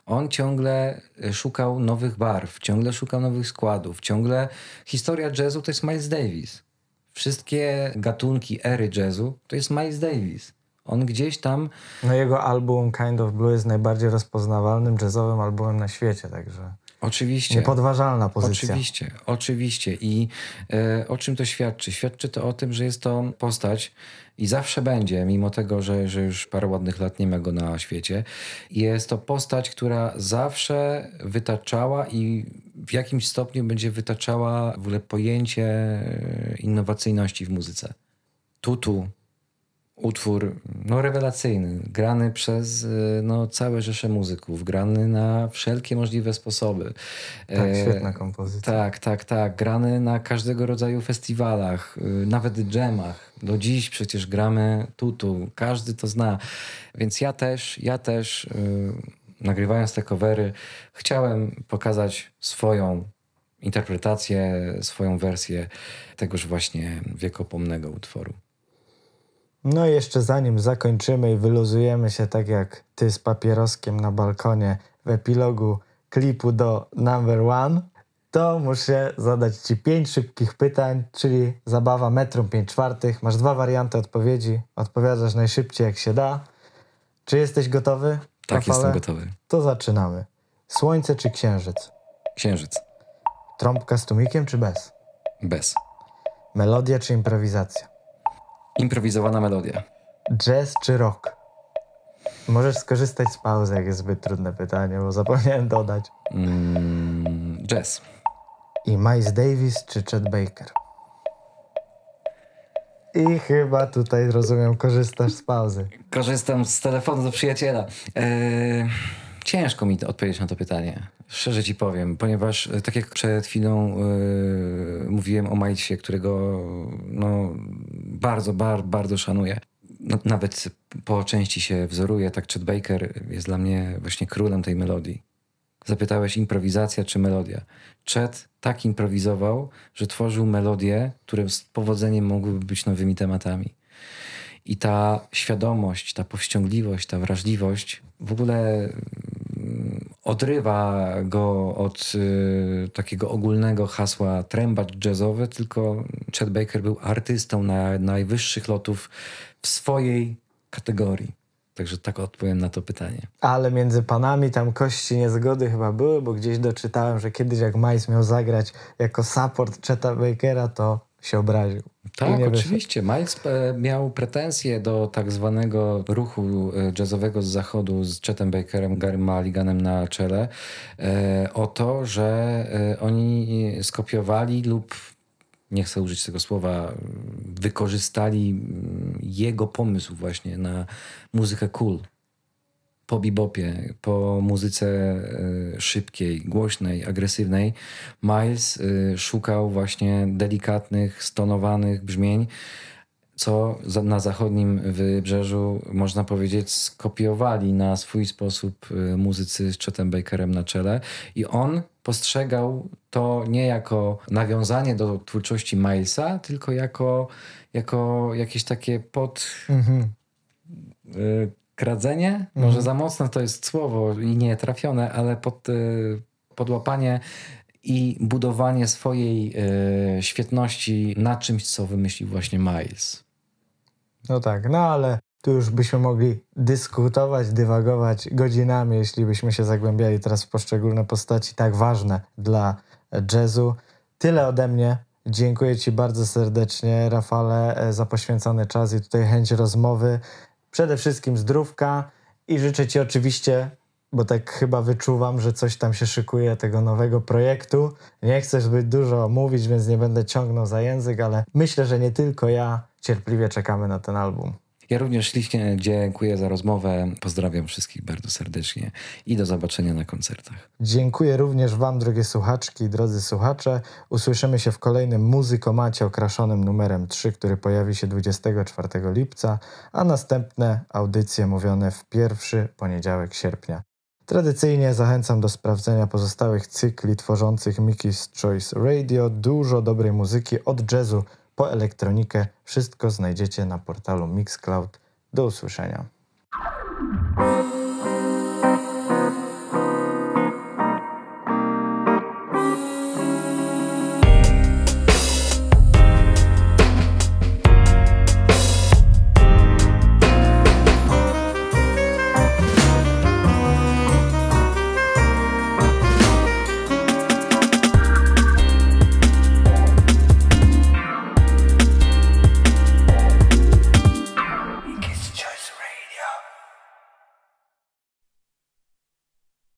On ciągle szukał nowych barw, ciągle szukał nowych składów, ciągle historia jazzu to jest Miles Davis. Wszystkie gatunki ery jazzu to jest Miles Davis. On gdzieś tam. No jego album Kind of Blue jest najbardziej rozpoznawalnym jazzowym albumem na świecie, także. Oczywiście. Niepodważalna pozycja. Oczywiście, oczywiście. I e, o czym to świadczy? Świadczy to o tym, że jest to postać i zawsze będzie, mimo tego, że, że już parę ładnych lat nie ma go na świecie. Jest to postać, która zawsze wytaczała i w jakimś stopniu będzie wytaczała w ogóle pojęcie e, innowacyjności w muzyce. Tutu, utwór no, rewelacyjny, grany przez y, no, całe rzesze muzyków, grany na wszelkie możliwe sposoby. Tak, e, świetna kompozycja. Tak, tak, tak. Grany na każdego rodzaju festiwalach, y, nawet dżemach. Do dziś przecież gramy tutu, każdy to zna. Więc ja też, ja też nagrywając te covery, chciałem pokazać swoją interpretację, swoją wersję tegoż właśnie wiekopomnego utworu. No i jeszcze zanim zakończymy i wyluzujemy się tak jak ty z papieroskiem na balkonie w epilogu klipu do Number One, to muszę zadać ci pięć szybkich pytań, czyli zabawa metrum 5 czwartych. Masz dwa warianty odpowiedzi. Odpowiadasz najszybciej jak się da. Czy jesteś gotowy? Tak, Rafale? jestem gotowy. To zaczynamy. Słońce czy księżyc? Księżyc. Trąbka z tumikiem czy bez? Bez. Melodia czy improwizacja? Improwizowana melodia. Jazz czy rock? Możesz skorzystać z pauzy, jak jest zbyt trudne pytanie, bo zapomniałem dodać. Mm, jazz. I Miles Davis czy Chet Baker? I chyba tutaj, rozumiem, korzystasz z pauzy. Korzystam z telefonu do przyjaciela. Eee, ciężko mi odpowiedzieć na to pytanie. Szczerze ci powiem, ponieważ e, tak jak przed chwilą yy, mówiłem o Milesie, którego no, bardzo, bar, bardzo szanuję. No, nawet po części się wzoruje, tak Chet Baker jest dla mnie właśnie królem tej melodii. Zapytałeś improwizacja czy melodia. Chet tak improwizował, że tworzył melodie, które z powodzeniem mogłyby być nowymi tematami. I ta świadomość, ta powściągliwość, ta wrażliwość w ogóle odrywa go od y, takiego ogólnego hasła trębacz jazzowy, tylko Chet Baker był artystą na najwyższych lotów w swojej kategorii. Także tak odpowiem na to pytanie. Ale między panami tam kości niezgody chyba były, bo gdzieś doczytałem, że kiedyś jak Miles miał zagrać jako support Cheta Bakera, to się obraził. Tak, oczywiście. Miles e, miał pretensje do tak zwanego ruchu e, jazzowego z zachodu z Chetem Bakerem, Gary Mulliganem na czele e, o to, że oni skopiowali lub nie chcę użyć tego słowa, wykorzystali mm, jego pomysł właśnie na muzykę cool po bebopie, po muzyce e, szybkiej, głośnej, agresywnej, Miles e, szukał właśnie delikatnych, stonowanych brzmień, co na zachodnim wybrzeżu, można powiedzieć, skopiowali na swój sposób e, muzycy z Chetem Bakerem na czele. I on postrzegał to nie jako nawiązanie do twórczości Milesa, tylko jako, jako jakieś takie pod... Mhm kradzenie, mhm. może za mocne to jest słowo i nie trafione, ale pod, y, podłapanie i budowanie swojej y, świetności na czymś, co wymyślił właśnie Miles. No tak, no ale tu już byśmy mogli dyskutować, dywagować godzinami, jeśli byśmy się zagłębiali teraz w poszczególne postaci tak ważne dla jazzu. Tyle ode mnie. Dziękuję Ci bardzo serdecznie, Rafale, za poświęcony czas i tutaj chęć rozmowy przede wszystkim zdrówka I życzę Ci oczywiście, bo tak chyba wyczuwam, że coś tam się szykuje tego nowego projektu. Nie chcę zbyt dużo mówić, więc nie będę ciągnął za język, ale myślę, że nie tylko ja cierpliwie czekamy na ten album. Ja również ślicznie dziękuję za rozmowę. Pozdrawiam wszystkich bardzo serdecznie i do zobaczenia na koncertach. Dziękuję również Wam, drogie słuchaczki i drodzy słuchacze. Usłyszymy się w kolejnym muzykomacie okraszonym numerem 3, który pojawi się 24 lipca, a następne audycje mówione w pierwszy poniedziałek sierpnia. Tradycyjnie zachęcam do sprawdzenia pozostałych cykli tworzących Mickey's Choice Radio. Dużo dobrej muzyki od jazzu po elektronikę. Wszystko znajdziecie na portalu Mixcloud. Do usłyszenia.